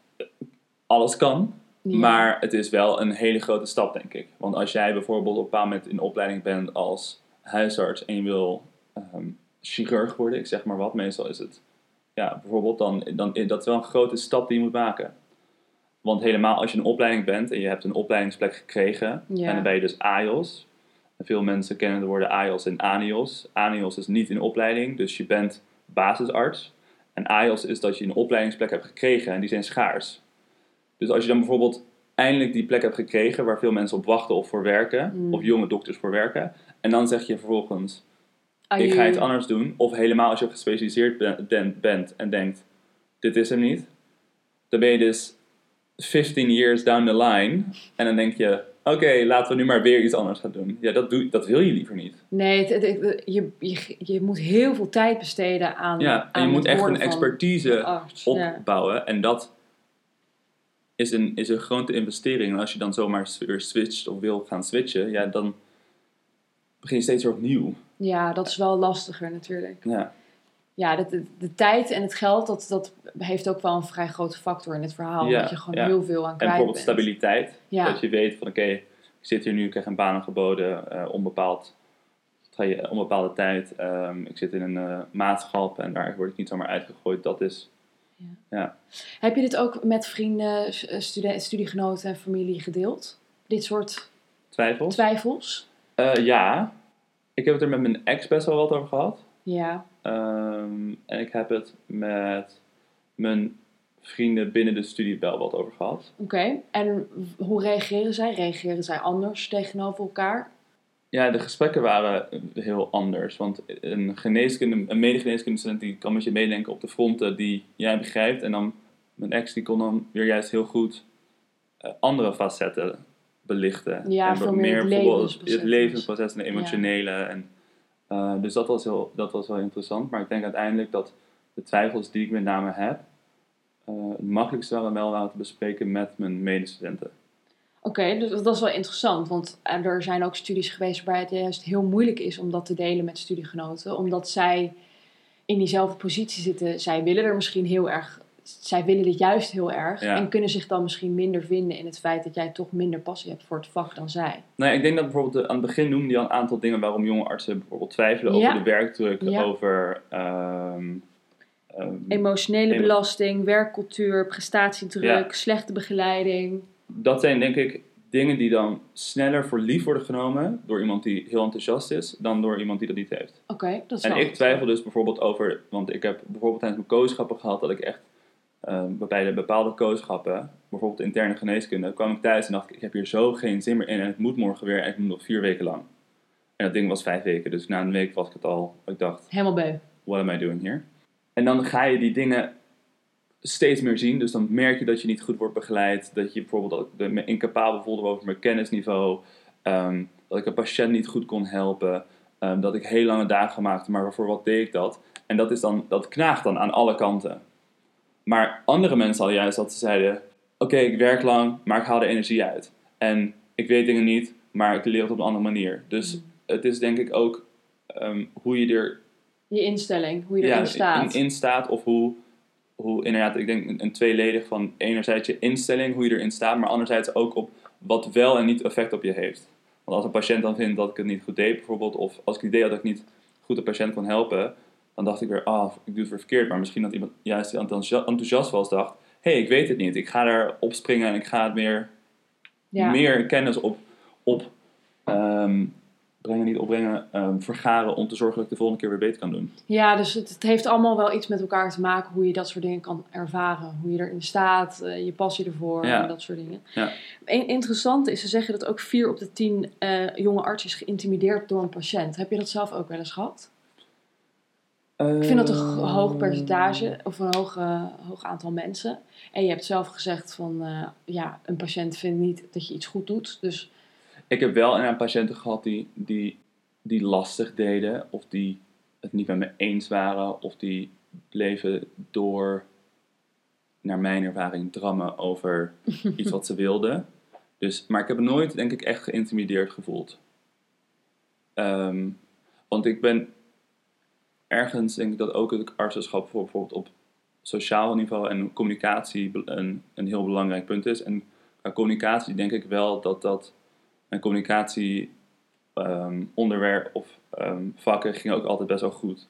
Alles kan, Ja. maar het is wel een hele grote stap, denk ik. Want als jij bijvoorbeeld op een bepaald moment in opleiding bent als huisarts en je wil ehm, chirurg worden, ik zeg maar wat, meestal is het. Ja, bijvoorbeeld, dan, dan dat is wel een grote stap die je moet maken. Want helemaal als je een opleiding bent en je hebt een opleidingsplek gekregen, Ja. en dan ben je dus AIOS. En veel mensen kennen de woorden AIOS en ANIOS. ANIOS is niet in opleiding, dus je bent basisarts. En AIOS is dat je een opleidingsplek hebt gekregen en die zijn schaars. Dus als je dan bijvoorbeeld eindelijk die plek hebt gekregen waar veel mensen op wachten of voor werken, Mm. of jonge dokters voor werken, en dan zeg je vervolgens, ik ga iets anders doen. Of helemaal als je gespecialiseerd ben- ben- bent en denkt, dit is hem niet. Dan ben je dus 15 years down the line. En dan denk je, oké, laten we nu maar weer iets anders gaan doen. Ja, dat, doe, dat wil je liever niet. Nee, het, het- het- je, je, je moet heel veel tijd besteden aan. Ja, en aan je moet echt een expertise arts. Ja. opbouwen. En dat is een, is een grote investering. En als je dan zomaar weer switcht of wil gaan switchen, ja, dan begin je steeds weer opnieuw. ja, dat is wel lastiger natuurlijk. Ja, Ja, de, de, de tijd en het geld, dat, dat heeft ook wel een vrij grote factor in het verhaal. Ja, dat je gewoon ja. heel veel aan en kwijt bijvoorbeeld bent. stabiliteit. Ja. Dat je weet van oké, ik zit hier nu, ik krijg een baan aangeboden, eh onbepaald, traje- onbepaalde tijd. Ehm, ik zit in een eh, maatschap en daar word ik niet zomaar uitgegooid. Dat is, Heb je dit ook met vrienden, eh, studiegenoten en familie gedeeld? Dit soort twijfels. twijfels? Eh, ja, ik heb het er met mijn ex best wel wat over gehad. Ja. Ehm, en ik heb het met mijn vrienden binnen de studie wel wat over gehad. Oké. En hoe reageren zij? Reageren zij anders tegenover elkaar? Ja, de gesprekken waren heel anders. Want een, geneeskunde, een medegeneeskundestudent die kan met je meedenken op de fronten die jij begrijpt. En dan mijn ex die kon dan weer juist heel goed eh, andere facetten belichten. Ja, en veel meer het bijvoorbeeld levensproces. Het levensproces en de emotionele. En, eh, dus dat was, heel, dat was wel interessant. Maar ik denk uiteindelijk dat de twijfels die ik met name heb, eh, het makkelijkst waren wel laten bespreken met mijn medestudenten. Oké, dus dat is wel interessant. Want er zijn ook studies geweest waarbij het juist heel moeilijk is om dat te delen met studiegenoten. Omdat zij in diezelfde positie zitten. Zij willen er misschien heel erg... Zij willen dit juist heel erg. Ja. En kunnen zich dan misschien minder vinden in het feit dat jij toch minder passie hebt voor het vak dan zij. Nou, ja, ik denk dat bijvoorbeeld eh, aan het begin noemde je al een aantal dingen waarom jonge artsen bijvoorbeeld twijfelen Ja. over de werkdruk, over ehm, ehm, Emotionele Emo- belasting, werkcultuur, prestatiedruk, slechte begeleiding. Dat zijn denk ik dingen die dan sneller voor lief worden genomen door iemand die heel enthousiast is dan door iemand die dat niet heeft. Oké, dat is En ik twijfel dus bijvoorbeeld over, want ik heb bijvoorbeeld tijdens mijn kooschappen gehad dat ik echt ehm, bij de bepaalde kooschappen, bijvoorbeeld interne geneeskunde, kwam ik thuis en dacht ik, ik heb hier zo geen zin meer in en het moet morgen weer en het moet nog vier weken lang. En dat ding was vijf weken, dus na een week was ik het al, ik dacht, Helemaal beu. what am I doing here? En dan ga je die dingen steeds meer zien. Dus dan merk je dat je niet goed wordt begeleid. Dat je bijvoorbeeld ook de- me incapabel voelde over mijn kennisniveau. Ehm, dat ik een patiënt niet goed kon helpen. Ehm, dat ik heel lange dagen maakte, maar voor wat deed ik dat? En dat, is dan, dat knaagt dan aan alle kanten. Maar andere mensen hadden juist dat ze zeiden... Oké, ik werk lang, maar ik haal er energie uit. En ik weet dingen niet, maar ik leer het op een andere manier. Dus Mm. het is denk ik ook ehm, hoe je er Je instelling, hoe je erin staat. in, in staat of hoe, hoe inderdaad, ik denk een, tweeledig van enerzijds je instelling, hoe je erin staat, maar anderzijds ook op wat wel en niet effect op je heeft. Want als een patiënt dan vindt dat ik het niet goed deed bijvoorbeeld, of als ik het idee had dat ik niet goed de patiënt kon helpen, dan dacht ik weer, ah, ik doe het weer verkeerd. Maar misschien dat iemand juist die enthousia- enthousiast was, dacht, hé, hey, ik weet het niet. Ik ga daar opspringen en ik ga het meer ja. meer kennis op, op ehm, brengen, niet opbrengen, ehm, vergaren om te zorgen dat ik de volgende keer weer beter kan doen. Ja, dus het, het heeft allemaal wel iets met elkaar te maken hoe je dat soort dingen kan ervaren. Hoe je erin staat, eh, je passie ervoor Ja. en dat soort dingen. Ja. Interessant is, ze zeggen dat ook vier op de tien eh, jonge arts is geïntimideerd door een patiënt. Heb je dat zelf ook wel eens gehad? Ik vind dat een Ehm, hoog percentage of een hoog, eh, hoog aantal mensen. En je hebt zelf gezegd van, ja, een patiënt vindt niet dat je iets goed doet. Dus Ik heb wel een patiënten gehad die, die, die lastig deden, of die het niet met me eens waren, of die bleven door, naar mijn ervaring, drammen over *laughs* iets wat ze wilden. Dus, maar ik heb nooit, denk ik, echt geïntimideerd gevoeld. Ehm, want ik ben ergens, denk ik, dat ook het artsenschap voor bijvoorbeeld op sociaal niveau en communicatie een, een heel belangrijk punt is. En qua communicatie denk ik wel dat dat mijn communicatie ehm, onderwerp of ehm, vakken ging ook altijd best wel goed.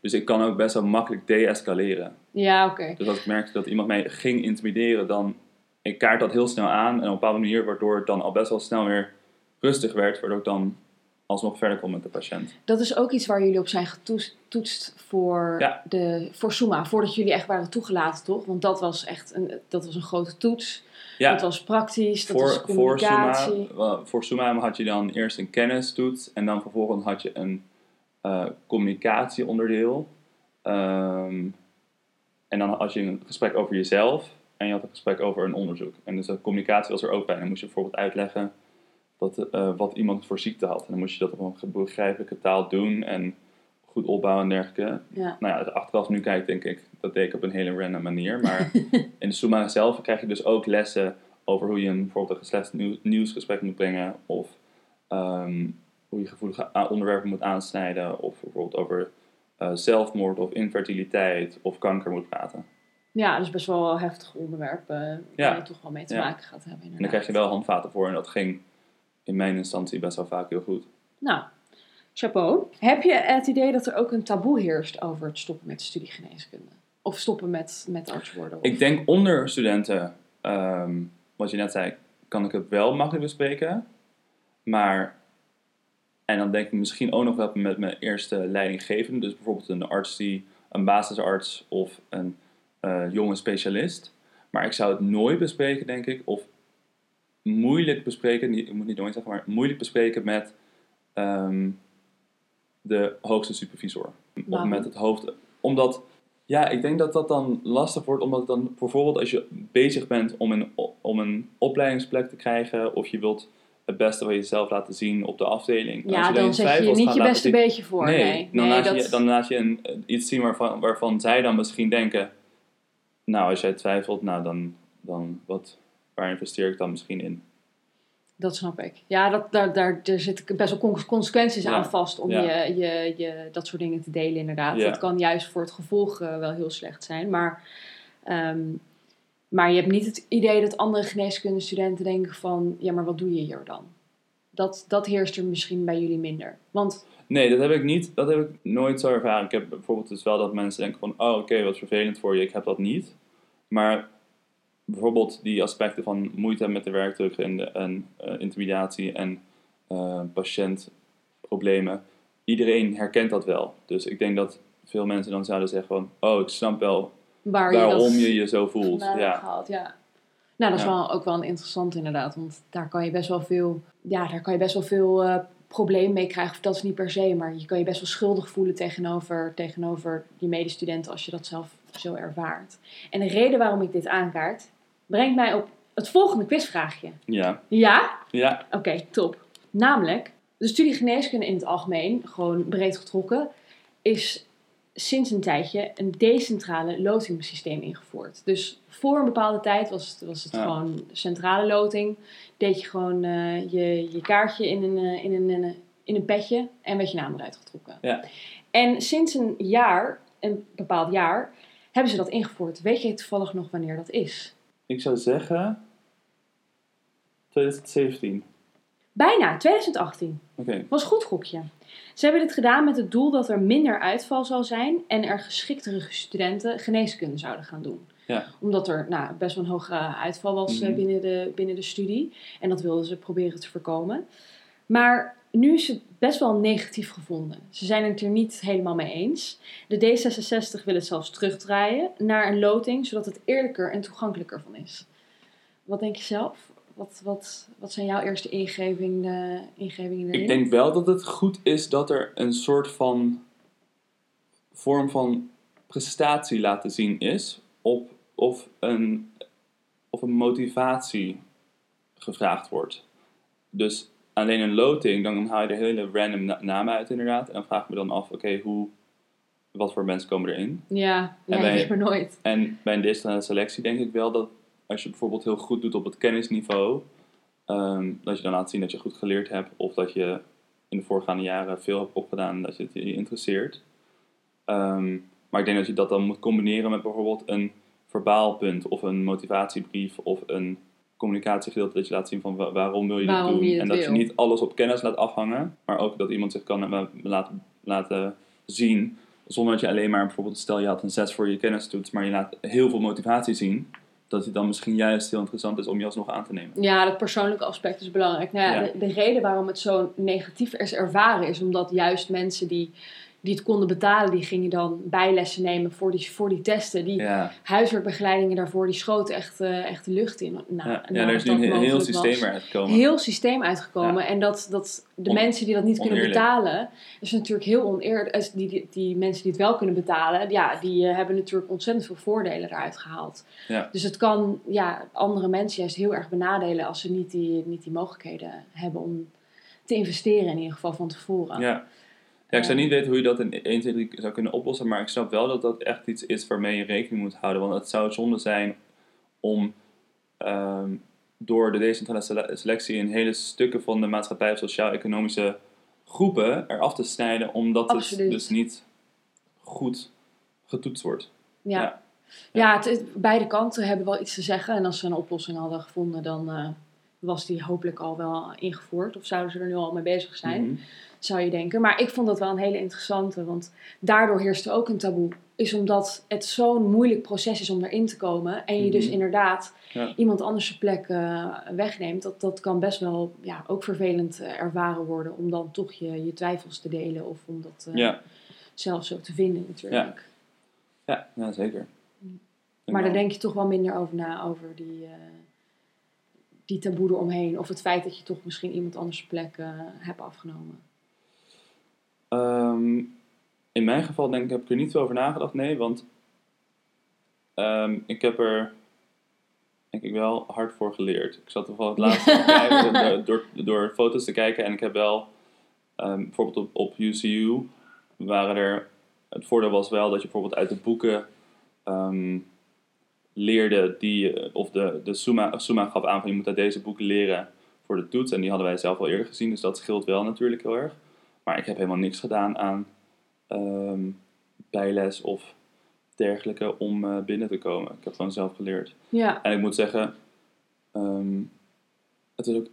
Dus ik kan ook best wel makkelijk deescaleren. ja, oké. Dus als ik merkte dat iemand mij ging intimideren, dan ik kaart dat heel snel aan en op een bepaalde manier, waardoor het dan al best wel snel weer rustig werd, waardoor ik dan alsnog verder kom met de patiënt. Dat is ook iets waar jullie op zijn getoetst voor, Ja. de, voor Suma. Voordat jullie echt waren toegelaten, toch? Want dat was echt een, dat was een grote toets. Ja, Dat was praktisch, dat voor, voor, communicatie. Voor Suma had je dan eerst een kennistoets en dan vervolgens had je een eh, communicatieonderdeel. Ehm, en dan had je een gesprek over jezelf en je had een gesprek over een onderzoek. En dus de communicatie was er ook bij. En dan moest je bijvoorbeeld uitleggen wat, eh, wat iemand voor ziekte had. En dan moest je dat op een begrijpelijke taal doen en goed opbouwen en dergelijke. Ja. Nou ja, als achteraf nu kijk, denk ik, dat deed ik op een hele random manier. Maar *laughs* in de Suma zelf krijg je dus ook lessen over hoe je een, bijvoorbeeld een geslachtsnieuw- nieuwsgesprek moet brengen. Of ehm, hoe je gevoelige onderwerpen moet aansnijden. Of bijvoorbeeld over eh, zelfmoord of infertiliteit of kanker moet praten. ja, dus best wel heftige onderwerpen waar Ja. je toch wel mee te Ja. maken gaat hebben. En Inderdaad. daar krijg je wel handvaten voor. En dat ging in mijn instantie best wel vaak heel goed. Nou, chapeau. Heb je het idee dat er ook een taboe heerst over het stoppen met studiegeneeskunde? Of stoppen met, met arts worden? Ik denk onder studenten, ehm, wat je net zei, kan ik het wel makkelijk bespreken. Maar, en dan denk ik misschien ook nog wel met mijn eerste leidinggevende. Dus bijvoorbeeld een arts die, een basisarts of een eh, jonge specialist. Maar ik zou het nooit bespreken, denk ik. Of moeilijk bespreken, ik moet niet nooit zeggen, maar moeilijk bespreken met ehm, de hoogste supervisor. Waarom? met het hoofd. Omdat ja, ik denk dat dat dan lastig wordt, omdat dan bijvoorbeeld als je bezig bent om een, om een opleidingsplek te krijgen, of je wilt het beste van jezelf laten zien op de afdeling. Ja, je dan je zet je twijfels niet je beste zien- beetje voor. Nee, Nee, dan, nee, laat dat... je, dan laat je een, iets zien waarvan, waarvan zij dan misschien denken, nou, als jij twijfelt, nou dan, dan wat, waar investeer ik dan misschien in? Dat snap ik. Ja, dat, daar, daar, daar zitten best wel con- consequenties Ja. aan vast om Ja. je, je, je dat soort dingen te delen, inderdaad. Ja. Dat kan juist voor het gevolg eh, wel heel slecht zijn. Maar, ehm, maar je hebt niet het idee dat andere geneeskundestudenten denken van... Ja, maar wat doe je hier dan? Dat, dat heerst er misschien bij jullie minder. Want Nee, dat heb ik niet. Dat heb ik nooit zo ervaren. Ik heb bijvoorbeeld dus wel dat mensen denken van, oh oké, wat vervelend voor je. Ik heb dat niet. Maar bijvoorbeeld die aspecten van moeite met de werkdruk en, de, en eh, intimidatie en eh, patiëntproblemen. Iedereen herkent dat wel. Dus ik denk dat veel mensen dan zouden zeggen van, oh ik snap wel waar waarom dat je je zo voelt. Ja. gehaald, ja. Nou, dat is Ja. wel, ook wel interessant inderdaad. Want daar kan je best wel veel, ja, daar kan je best wel veel eh probleem mee krijgen. Of dat is niet per se, maar je kan je best wel schuldig voelen tegenover, tegenover je medestudenten als je dat zelf zo ervaart. En de reden waarom ik dit aankaart, brengt mij op het volgende quizvraagje. Ja, Ja? ja, Oké, top. Namelijk, de studie geneeskunde in het algemeen, gewoon breed getrokken, is sinds een tijdje een decentrale lotingssysteem ingevoerd. Dus voor een bepaalde tijd was het, was het Ja. gewoon centrale loting. Deed je gewoon eh, je, je kaartje in een, eh, in, een, in, een, in een petje en werd je naam eruit getrokken. Ja. En sinds een jaar, een bepaald jaar, hebben ze dat ingevoerd. Weet je toevallig nog wanneer dat is? Ik zou zeggen 2017. Bijna, 2018. Oké, Was goed gokje. Ze hebben dit gedaan met het doel dat er minder uitval zou zijn en er geschiktere studenten geneeskunde zouden gaan doen. Ja. Omdat er nou, best wel een hoge uitval was eh, Mhm. binnen, de, binnen de studie. En dat wilden ze proberen te voorkomen. Maar nu is het best wel negatief gevonden. Ze zijn het er niet helemaal mee eens. De D66 wil het zelfs terugdraaien naar een loting, zodat het eerlijker en toegankelijker van is. Wat denk je zelf? Wat, wat, wat zijn jouw eerste ingevingen, ingevingen erin? Ik denk wel dat het goed is dat er een soort van vorm van prestatie laten zien is. Op, of, een, of een motivatie gevraagd wordt. Dus alleen een loting, dan haal je er hele random na- namen uit inderdaad. En dan vraag ik me dan af, oké, hoe, wat voor mensen komen erin? Ja, ja En weet maar nooit. En bij een selectie denk ik wel dat als je bijvoorbeeld heel goed doet op het kennisniveau, ehm, dat je dan laat zien dat je goed geleerd hebt of dat je in de voorgaande jaren veel hebt opgedaan en dat je het je interesseert. Ehm, maar ik denk dat je dat dan moet combineren met bijvoorbeeld een verbaalpunt of een motivatiebrief of een communicatiegedeelte dat je laat zien van wa- waarom wil je Waarom dit doen. je en dat wil. je niet alles op kennis laat afhangen, maar ook dat iemand zich kan eh, laten, laten zien zonder dat je alleen maar bijvoorbeeld, stel je had een 6 voor je kennistoets, maar je laat heel veel motivatie zien, dat het dan misschien juist heel interessant is om je alsnog aan te nemen. Ja, dat persoonlijke aspect is belangrijk. Nou ja, Ja. De, de reden waarom het zo negatief is ervaren is omdat juist mensen die, die het konden betalen, die gingen dan bijlessen nemen voor die, voor die testen. Die Ja, huiswerkbegeleidingen daarvoor, die schoten echt, eh, echt de lucht in. Nou, ja, ja er is nu een heel systeem was. eruit gekomen. Heel systeem uitgekomen. En dat, dat de On- mensen die dat niet kunnen betalen, is natuurlijk heel oneerlijk. Die, die, die mensen die het wel kunnen betalen, ja, die eh, hebben natuurlijk ontzettend veel voordelen eruit gehaald. Ja. Dus het kan ja, andere mensen juist heel erg benadelen als ze niet die, niet die mogelijkheden hebben om te investeren, in ieder geval van tevoren. Ja. Ja, ik zou Ja. niet weten hoe je dat in 1, 2, 3 zou kunnen oplossen, maar ik snap wel dat dat echt iets is waarmee je rekening moet houden. Want het zou zonde zijn om ehm, door de decentrale sele- selectie in hele stukken van de maatschappij of sociaal-economische groepen eraf te snijden, omdat Absoluut. het dus niet goed getoetst wordt. Ja. Ja. Ja, het, het- beide kanten hebben wel iets te zeggen. En als ze een oplossing hadden gevonden, dan eh, was die hopelijk al wel ingevoerd. Of zouden ze er nu al mee bezig zijn, Mhm. Zou je denken. Maar ik vond dat wel een hele interessante, want daardoor heerst er ook een taboe. Is omdat het zo'n moeilijk proces is om erin te komen. En je dus Mhm. inderdaad Ja. iemand anders zijn plek eh, wegneemt. Dat, dat kan best wel ja, ook vervelend eh, ervaren worden. Om dan toch je, je twijfels te delen. Of om dat Ja. zelf zo te vinden natuurlijk. Ja, ja, zeker. Maar daar denk je toch wel minder over na, over die, die taboe eromheen. Of het feit dat je toch misschien iemand anders plek hebt afgenomen. Ehm, in mijn geval denk ik, heb ik er niet veel over nagedacht, nee, want ehm, ik heb er denk ik wel hard voor geleerd. Ik zat toevallig het laatste kijken, *laughs* door, door, foto's te kijken en ik heb wel, ehm, bijvoorbeeld op, op UCU, waren er, het voordeel was wel dat je bijvoorbeeld uit de boeken leerde die, je- of de, de Suma, Suma gaf aan van je moet uit deze boeken leren voor de toets en die hadden wij zelf al eerder gezien, dus dat scheelt wel natuurlijk heel erg. Maar ik heb helemaal niks gedaan aan ehm, bijles of dergelijke om eh, binnen te komen. Ik heb gewoon zelf geleerd. Ja, En ik moet zeggen, ehm, het, is ook,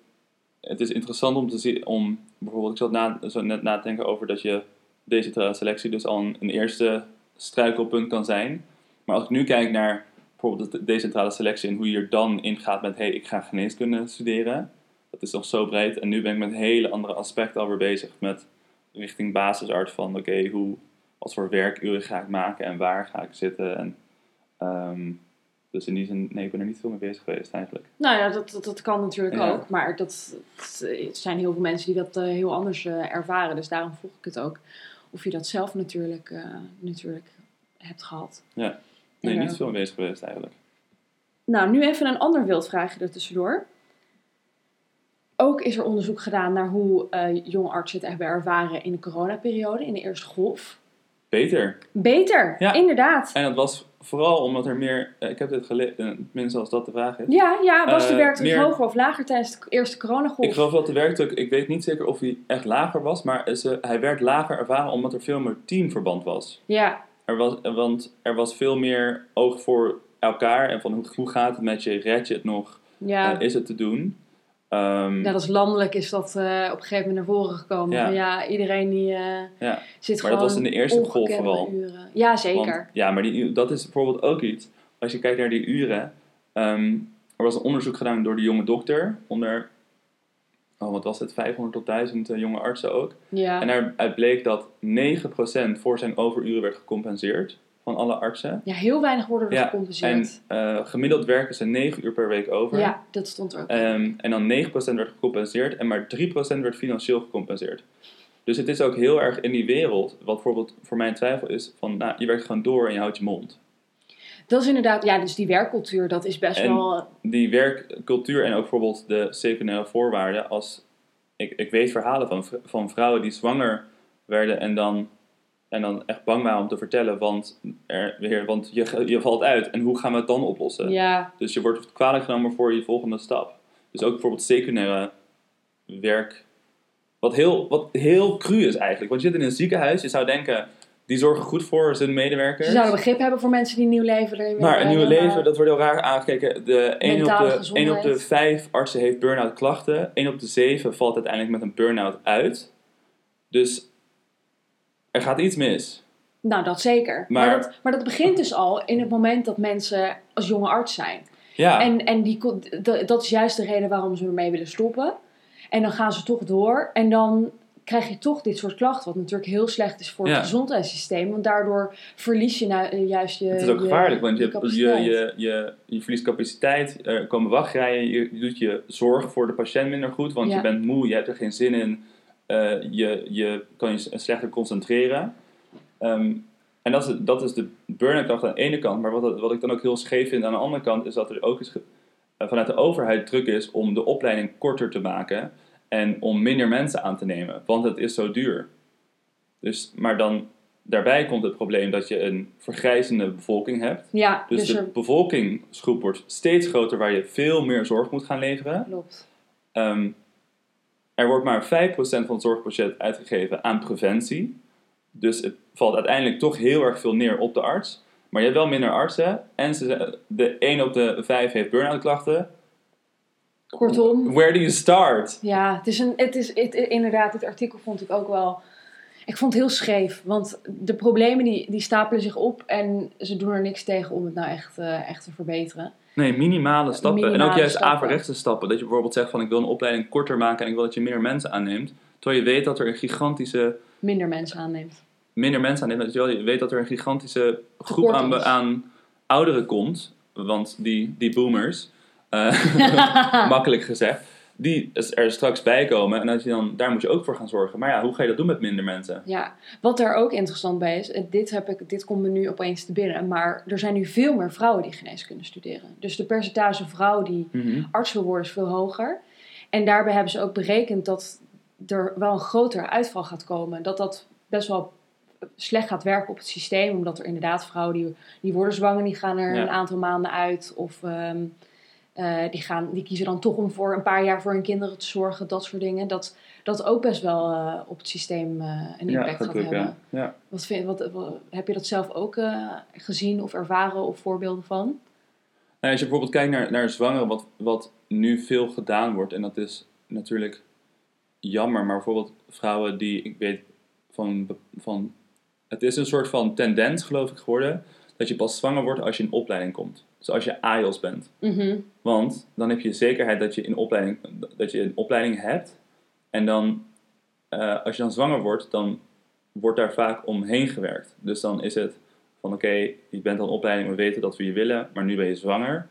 het is interessant om te zien, om bijvoorbeeld, ik zat na, zo net na te denken over dat je deze selectie dus al een, een eerste struikelpunt kan zijn. Maar als ik nu kijk naar bijvoorbeeld de decentrale selectie en hoe je er dan ingaat met, hé, hey, ik ga geneeskunde studeren. Dat is nog zo breed. En nu ben ik met hele andere aspecten alweer bezig met richting basisarts van, oké, hoe, wat voor werkuren ga ik maken en waar ga ik zitten. En, ehm, dus in die zin, nee, ik ben er niet veel mee bezig geweest eigenlijk. nou ja, dat, dat, dat kan natuurlijk Ja. ook. Maar dat, zijn heel veel mensen die dat eh, heel anders eh, ervaren. Dus daarom vroeg ik het ook. Of je dat zelf natuurlijk, eh, natuurlijk hebt gehad. Nee, Ja. niet veel mee bezig geweest eigenlijk. Nou, nu even een ander wildvraagje er tussendoor. Ook is er onderzoek gedaan naar hoe eh jonge artsen het hebben ervaren in de coronaperiode, in de eerste golf. Beter. Beter, Ja. inderdaad. En dat was vooral omdat er meer, eh, ik heb dit gelezen, tenminste als dat de vraag is. Ja, ja, was de Eh, werkdruk meer- hoger of lager tijdens de eerste coronagolf? Ik geloof dat de werkdruk, ik weet niet zeker of hij echt lager was, maar ze, hij werd lager ervaren omdat er veel meer teamverband was. Ja, Er was want er was veel meer oog voor elkaar en van hoe, hoe gaat het met je, red je het nog, ja. Eh, is het te doen. Ja, dat is landelijk is dat eh, op een gegeven moment naar voren gekomen. Ja. Iedereen die eh, ja. zit Maar gewoon dat was in de eerste golf vooral. Uren. Ja, zeker. Want, ja, maar die, dat is bijvoorbeeld ook iets. Als je kijkt naar die uren. ehm, er was een onderzoek gedaan door de jonge dokter. Onder oh, wat was het, 500 tot 1000 eh, jonge artsen ook. Ja. En daaruit bleek dat 9% voor zijn overuren werd gecompenseerd van alle artsen. ja, heel weinig worden er Ja, En gecompenseerd. eh, gemiddeld werken ze 9 uur per week over. Ja, dat stond er ook. Ehm, en dan 9% werd gecompenseerd en maar 3% werd financieel gecompenseerd. Dus het is ook heel erg in die wereld, wat bijvoorbeeld voor mij een twijfel is, van nou, je werkt gewoon door en je houdt je mond. Dat is inderdaad, ja, dus die werkcultuur, dat is best En- wel. Die werkcultuur en ook bijvoorbeeld de secundaire voorwaarden, als ik, ik weet verhalen van, van vrouwen die zwanger werden en dan, en dan echt bang waren om te vertellen, want, er, weer, want je, je valt uit en hoe gaan we het dan oplossen? Ja, Dus je wordt kwalijk genomen voor je volgende stap. Dus ook bijvoorbeeld secundaire werk. Wat heel, wat heel cru is eigenlijk. Want je zit in een ziekenhuis, je zou denken, die zorgen goed voor zijn medewerkers. ze zouden begrip hebben voor mensen die een nieuw leven erin maar een hebben, leven, dat wordt heel raar aangekeken. De 1 op de, gezondheid. 1 op de 5 artsen heeft burn-out klachten. 1 op de 7 valt uiteindelijk met een burn-out uit. Dus er gaat iets mis. Nou, dat zeker. Maar, Maar- dat, maar dat begint dus al in het moment dat mensen als jonge arts zijn. Ja, En, en die, dat is juist de reden waarom ze ermee willen stoppen. En dan gaan ze toch door. En dan krijg je toch dit soort klachten. Wat natuurlijk heel slecht is voor Ja. het gezondheidssysteem. Want daardoor verlies je nou, eh, juist je het is ook gevaarlijk, want je, je, je, je, je, verliest capaciteit, er komen wachtrijen, je, je doet je zorg voor de patiënt minder goed, want Ja. je bent moe, je hebt er geen zin in, eh, je, je kan je slechter concentreren. Ehm, en dat is, dat is de burn-out aan de ene kant, maar wat, wat ik dan ook heel scheef vind aan de andere kant, is dat er ook ge- eh, vanuit de overheid druk is om de opleiding korter te maken en om minder mensen aan te nemen, want het is zo duur. Dus, maar dan daarbij komt het probleem dat je een vergrijzende bevolking hebt. Ja, Dus, dus, de er bevolkingsgroep wordt steeds groter waar je veel meer zorg moet gaan leveren. klopt. Ehm, er wordt maar 5% van het zorgbudget uitgegeven aan preventie. Dus het valt uiteindelijk toch heel erg veel neer op de arts. Maar je hebt wel minder artsen. En ze, de 1 op de 5 heeft burn-out klachten. Kortom, Where do you start? ja, het is, een, het is het, inderdaad, dit artikel vond ik ook wel... Ik vond het heel scheef, want de problemen die, die stapelen zich op en ze doen er niks tegen om het nou echt, eh, echt te verbeteren. Nee, minimale stappen. en ook juist stappen. averechtse stappen. Dat je bijvoorbeeld zegt van ik wil een opleiding korter maken en ik wil dat je meer mensen aanneemt. Terwijl je weet dat er een gigantische Minder mensen aanneemt. minder mensen aanneemt. Terwijl je weet dat er een gigantische groep aan, aan ouderen komt. Want die, die boomers, eh, *laughs* *laughs* makkelijk gezegd, die er straks bij komen. En dat je dan, daar moet je ook voor gaan zorgen. Maar ja, hoe ga je dat doen met minder mensen? Ja, wat daar ook interessant bij is, dit, heb ik, dit komt me nu opeens te binnen, maar er zijn nu veel meer vrouwen die geneeskunde studeren. Dus de percentage vrouwen die arts wil worden is veel hoger. En daarbij hebben ze ook berekend dat er wel een grotere uitval gaat komen. Dat dat best wel slecht gaat werken op het systeem. Omdat er inderdaad vrouwen die, die worden zwanger, die gaan er Ja. een aantal maanden uit. Of ehm, eh, die, gaan, die kiezen dan toch om voor een paar jaar voor hun kinderen te zorgen. Dat soort dingen. Dat dat ook best wel eh, op het systeem eh, een Ja, impact gaat gelukkig, hebben. ja. ja. Wat vind, wat, wat- heb je dat zelf ook gezien of ervaren of voorbeelden van? Nou, als je bijvoorbeeld kijkt naar, naar zwangeren, wat, wat nu veel gedaan wordt, en dat is natuurlijk jammer, maar bijvoorbeeld vrouwen die, ik weet van, van het is een soort van tendens, geloof ik, geworden, dat je pas zwanger wordt als je in opleiding komt. Dus als je AIOS bent. Mhm. Want dan heb je zekerheid dat je een opleiding, dat je een opleiding hebt. En dan, eh, als je dan zwanger wordt, dan wordt daar vaak omheen gewerkt. Dus dan is het van oké, je bent al een opleiding, we weten dat we je willen, maar nu ben je zwanger.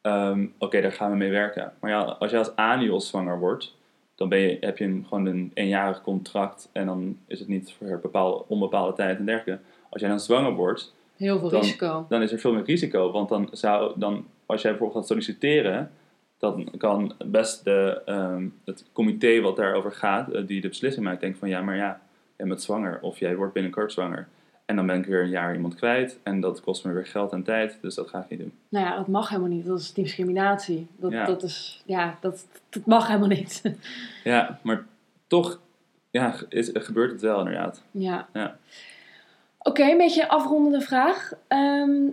Ehm, oké, daar gaan we mee werken. Maar ja, als je als ANIOS zwanger wordt, dan ben je, heb je een, gewoon een eenjarig contract en dan is het niet voor bepaalde, onbepaalde tijd en dergelijke. Als jij dan zwanger wordt, Heel veel Dan- risico. dan is er veel meer risico. Want dan zou, dan, als jij bijvoorbeeld gaat solliciteren, dan kan best de, ehm, het comité wat daarover gaat, eh, die de beslissing maakt, denken van ja, maar ja, jij bent zwanger of jij wordt binnenkort zwanger. En dan ben ik weer een jaar iemand kwijt en dat kost me weer geld en tijd, dus dat ga ik niet doen. Nou ja, dat mag helemaal niet. Dat is discriminatie. Dat, Ja. dat, is, ja, dat, dat mag helemaal niet. *laughs* Ja, maar toch ja, is, gebeurt het wel inderdaad. ja. Ja. Oké, een beetje een afrondende vraag. Ehm,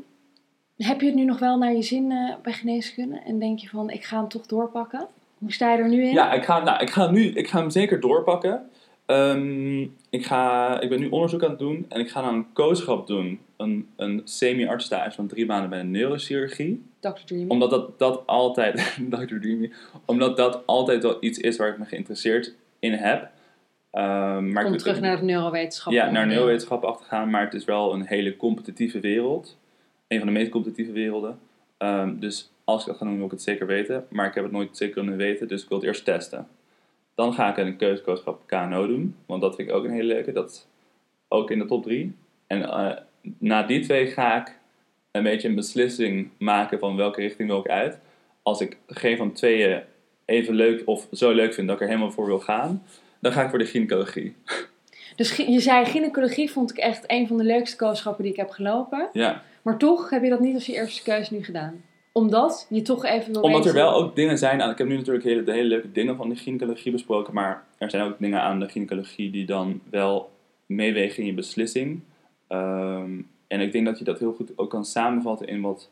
heb je het nu nog wel naar je zin eh, bij geneeskunde? En denk je van, ik ga hem toch doorpakken? Hoe sta je er nu in? Ja, ik ga, nou, ik ga, nu, ik ga hem zeker doorpakken. Ehm, ik, ga, ik ben nu onderzoek aan het doen en ik ga dan een kooschap doen. Een, een semi-artsstage van drie maanden bij de neurochirurgie. Dr. Dreamy. Omdat dat, dat altijd, *laughs* Dr. Dreamy, omdat dat altijd wel iets is waar ik me geïnteresseerd in heb. Ehm, maar ik, terug naar de neurowetenschap. Ja, naar neurowetenschap af te gaan, maar het is wel een hele competitieve wereld. Een van de meest competitieve werelden. Ehm, dus als ik dat ga doen, wil ik het zeker weten. Maar ik heb het nooit zeker kunnen weten, dus ik wil het eerst testen. Dan ga ik een keuzekooschap KNO doen, want dat vind ik ook een hele leuke. Dat is ook in de top 3. En eh, na die twee ga ik een beetje een beslissing maken van welke richting wil ik uit. Als ik geen van tweeën even leuk of zo leuk vind dat ik er helemaal voor wil gaan, dan ga ik voor de gynaecologie. Dus je zei, gynaecologie vond ik echt een van de leukste kooschappen die ik heb gelopen. Ja, Maar toch heb je dat niet als je eerste keuze nu gedaan. Omdat je toch even wil Omdat er wel ook dingen zijn aan. Ik heb nu natuurlijk hele, de hele leuke dingen van de gynaecologie besproken. Maar er zijn ook dingen aan de gynaecologie die dan wel meewegen in je beslissing. Ehm, en ik denk dat je dat heel goed ook kan samenvatten in wat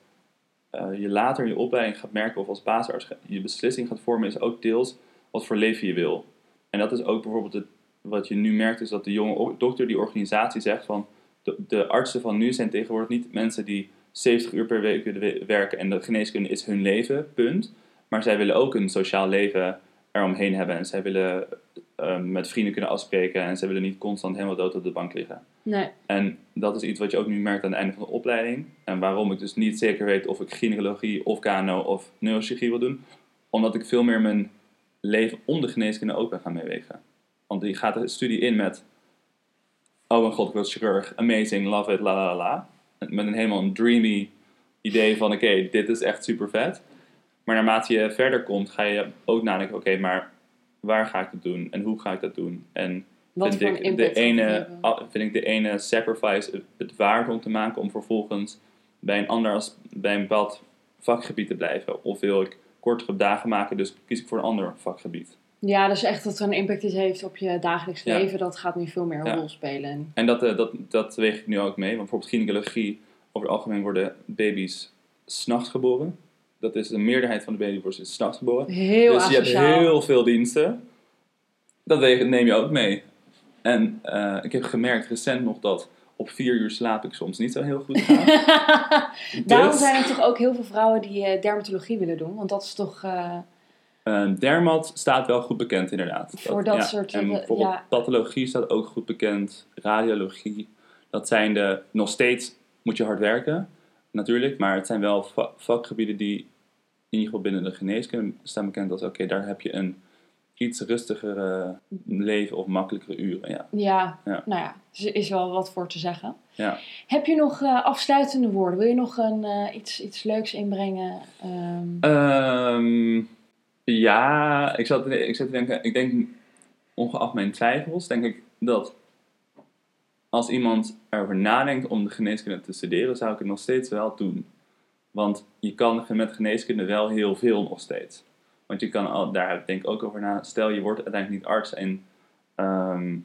eh, je later in je opleiding gaat merken. Of als basisarts je beslissing gaat vormen. Is ook deels wat voor leven je wil. En dat is ook bijvoorbeeld het, wat je nu merkt. Is dat de jonge dokter die organisatie zegt van. De, de artsen van nu zijn tegenwoordig niet mensen die 70 uur per week willen we- werken en de geneeskunde is hun leven, punt. Maar zij willen ook een sociaal leven eromheen hebben. En zij willen eh, met vrienden kunnen afspreken en zij willen niet constant helemaal dood op de bank liggen. Nee, En dat is iets wat je ook nu merkt aan het einde van de opleiding. En waarom ik dus niet zeker weet of ik gynaecologie of KNO of neurochirurgie wil doen. Omdat ik veel meer mijn leven om de geneeskunde ook ben gaan meewegen. Want die gaat de studie in met... Oh mijn god, ik word chirurg. Amazing, love it, la la la. Met een helemaal een dreamy idee van... Oké, dit is echt super vet. Maar naarmate je verder komt, ga je ook nadenken... Oké, maar waar ga ik het doen? En hoe ga ik dat doen? En wat vind ik, de ene, vind ik de ene sacrifice het, het waard om te maken om vervolgens bij een ander als, bij een bepaald vakgebied te blijven? Of wil ik kortere dagen maken, dus kies ik voor een ander vakgebied? Ja, dus echt dat er een impact is heeft op je dagelijks Ja. leven, dat gaat nu veel meer een Ja. rol spelen. En dat, eh, dat, dat weeg ik nu ook mee, want bijvoorbeeld gynaecologie, over het algemeen worden baby's s'nachts geboren. Dat is de meerderheid van de baby's wordt s'nachts geboren. Heel dus je hebt heel veel diensten. Dat weeg- neem je ook mee. En eh, ik heb gemerkt recent nog dat op vier uur slaap ik soms niet zo heel goed. *laughs* *laughs* Daarom Dus- zijn er toch ook heel veel vrouwen die eh, dermatologie willen doen, want dat is toch... eh, Eh, dermat staat wel goed bekend inderdaad. Voor dat soort, En eh, bijvoorbeeld ja. pathologie staat ook goed bekend. Radiologie. Dat zijn de... Nog steeds moet je hard werken. Natuurlijk. Maar het zijn wel va- vakgebieden die in ieder geval binnen de geneeskunde staan bekend als... Oké, daar heb je een iets rustiger eh, leven of makkelijkere uren. Ja. ja, Ja. nou ja, er is wel wat voor te zeggen. Ja. Heb je nog eh, afsluitende woorden? Wil je nog een, eh, iets, iets leuks inbrengen? Ehm, Ehm, ja, ik zat, ik zat te denken, ik denk ongeacht mijn twijfels, denk ik dat als iemand erover nadenkt om de geneeskunde te studeren, zou ik het nog steeds wel doen. Want je kan met geneeskunde wel heel veel nog steeds. Want je kan al, daar denk ik ook over na. Stel je wordt uiteindelijk niet arts en ehm,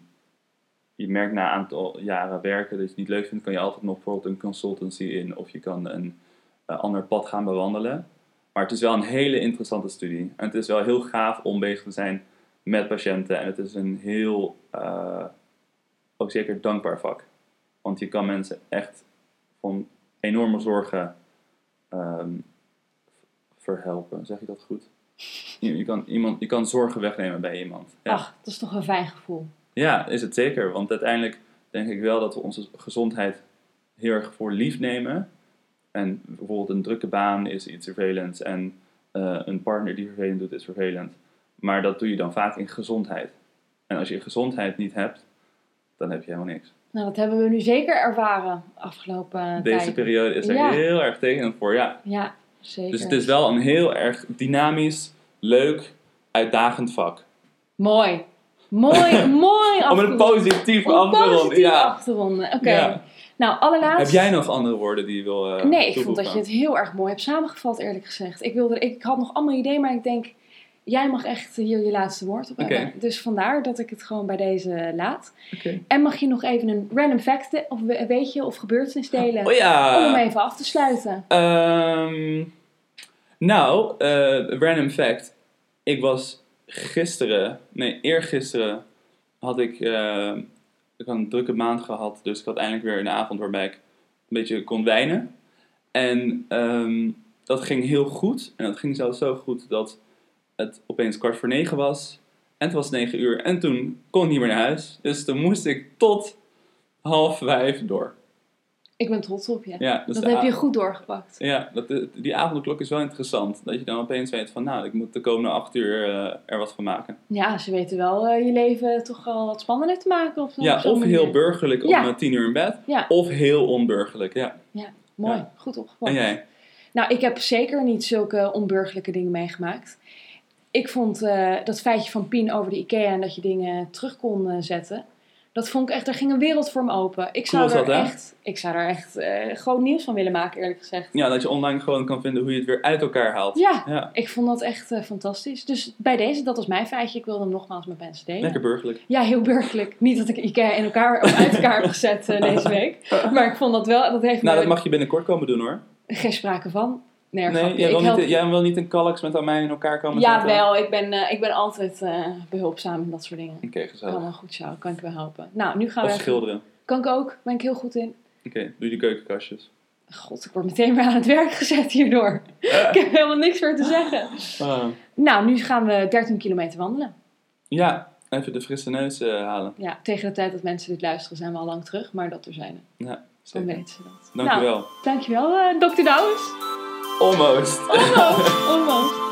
je merkt na een aantal jaren werken dat je het niet leuk vindt, kan je altijd nog bijvoorbeeld een consultancy in of je kan een eh, ander pad gaan bewandelen. Maar het is wel een hele interessante studie. En het is wel heel gaaf om bezig te zijn met patiënten. En het is een heel, eh, ook zeker dankbaar vak. Want je kan mensen echt van enorme zorgen ehm, verhelpen. Zeg je dat goed? Je, je, kan iemand, je kan zorgen wegnemen bij iemand. Ja. Ach, dat is toch een fijn gevoel. Ja, is het zeker. Want uiteindelijk denk ik wel dat we onze gezondheid heel erg voor lief nemen. En bijvoorbeeld een drukke baan is iets vervelends. En eh, een partner die vervelend doet is vervelend. Maar dat doe je dan vaak in gezondheid. En als je gezondheid niet hebt, dan heb je helemaal niks. Nou, dat hebben we nu zeker ervaren afgelopen Deze tijd. periode is er Ja. heel erg tekenend voor, ja. Ja, zeker. Dus het is wel een heel erg dynamisch, leuk, uitdagend vak. Mooi. Mooi, *laughs* mooi Om een positief af te ronden. Ja. af te ronden. Oké. Ja. Nou, allerlaatst... Heb jij nog andere woorden die je wil eh Nee, ik vond dat je het heel erg mooi hebt samengevat, eerlijk gezegd. Ik, wilde, ik had nog allemaal ideeën, maar ik denk, jij mag echt hier je laatste woord op hebben. Dus vandaar dat ik het gewoon bij deze laat. En mag je nog even een random fact, de- of we- weet je, of gebeurtenis delen, Oh ja! om hem even af te sluiten. Ehm, nou, eh, random fact. Ik was gisteren, nee, eergisteren had ik, eh, ik had een drukke maand gehad. Dus ik had eindelijk weer een avond waarbij ik een beetje kon wijnen. En ehm, dat ging heel goed. En dat ging zelfs zo goed dat het opeens kwart voor negen was. En het was negen uur. En toen kon ik niet meer naar huis. Dus toen moest ik tot half vijf door. Ik ben trots op je. Ja, dus dat heb je goed doorgepakt. Ja, dat, die avondklok is wel interessant. Dat je dan opeens weet van, nou, ik moet de komende acht uur eh, er wat van maken. Ja, ze weten wel eh, je leven toch wel wat spannender te maken. Of, Ja, of manier. heel burgerlijk om Ja. eh, tien uur in bed. Ja. Of heel onburgerlijk, ja. Mooi, Ja. goed opgepakt. En jij? Nou, ik heb zeker niet zulke onburgerlijke dingen meegemaakt. Ik vond eh, dat feitje van Pien over de IKEA en dat je dingen terug kon eh, zetten. Dat vond ik echt, er ging een wereld voor me open. Ik zou Cool er dat, echt, ik zou er echt eh, groot nieuws van willen maken, eerlijk gezegd. Ja, dat je online gewoon kan vinden hoe je het weer uit elkaar haalt. Ja, Ja, ik vond dat echt eh, fantastisch. Dus bij deze, dat was mijn feitje. Ik wilde hem nogmaals met mensen delen. lekker burgerlijk. Ja, heel burgerlijk. Niet dat ik IKEA in elkaar, uit elkaar heb gezet deze week. *laughs* Maar ik vond dat wel, dat heeft Nou, me dat mag je binnenkort komen doen hoor. geen sprake van. Nee, jij wil, help- niet, jij wil niet een kalks met mij in elkaar komen Ja, wel. Ik ben, eh, ik ben altijd eh, behulpzaam in dat soort dingen. Oké, gezellig. Allemaal goed zo, kan ik wel helpen. Nou, nu gaan we even- schilderen. Kan ik ook, ben ik heel goed in. Oké, doe je de keukenkastjes. God, ik word meteen weer aan het werk gezet hierdoor. *laughs* ik heb helemaal niks meer te zeggen. Ah. Nou, nu gaan we 13 kilometer wandelen. Ja, even de frisse neus eh, halen. Ja, tegen de tijd dat mensen dit luisteren zijn we al lang terug, maar dat er zijn. Ja, Dan zeker. weten ze dat. Dankjewel. Nou, dankjewel, eh Dr. Douwes. Almost. Almost.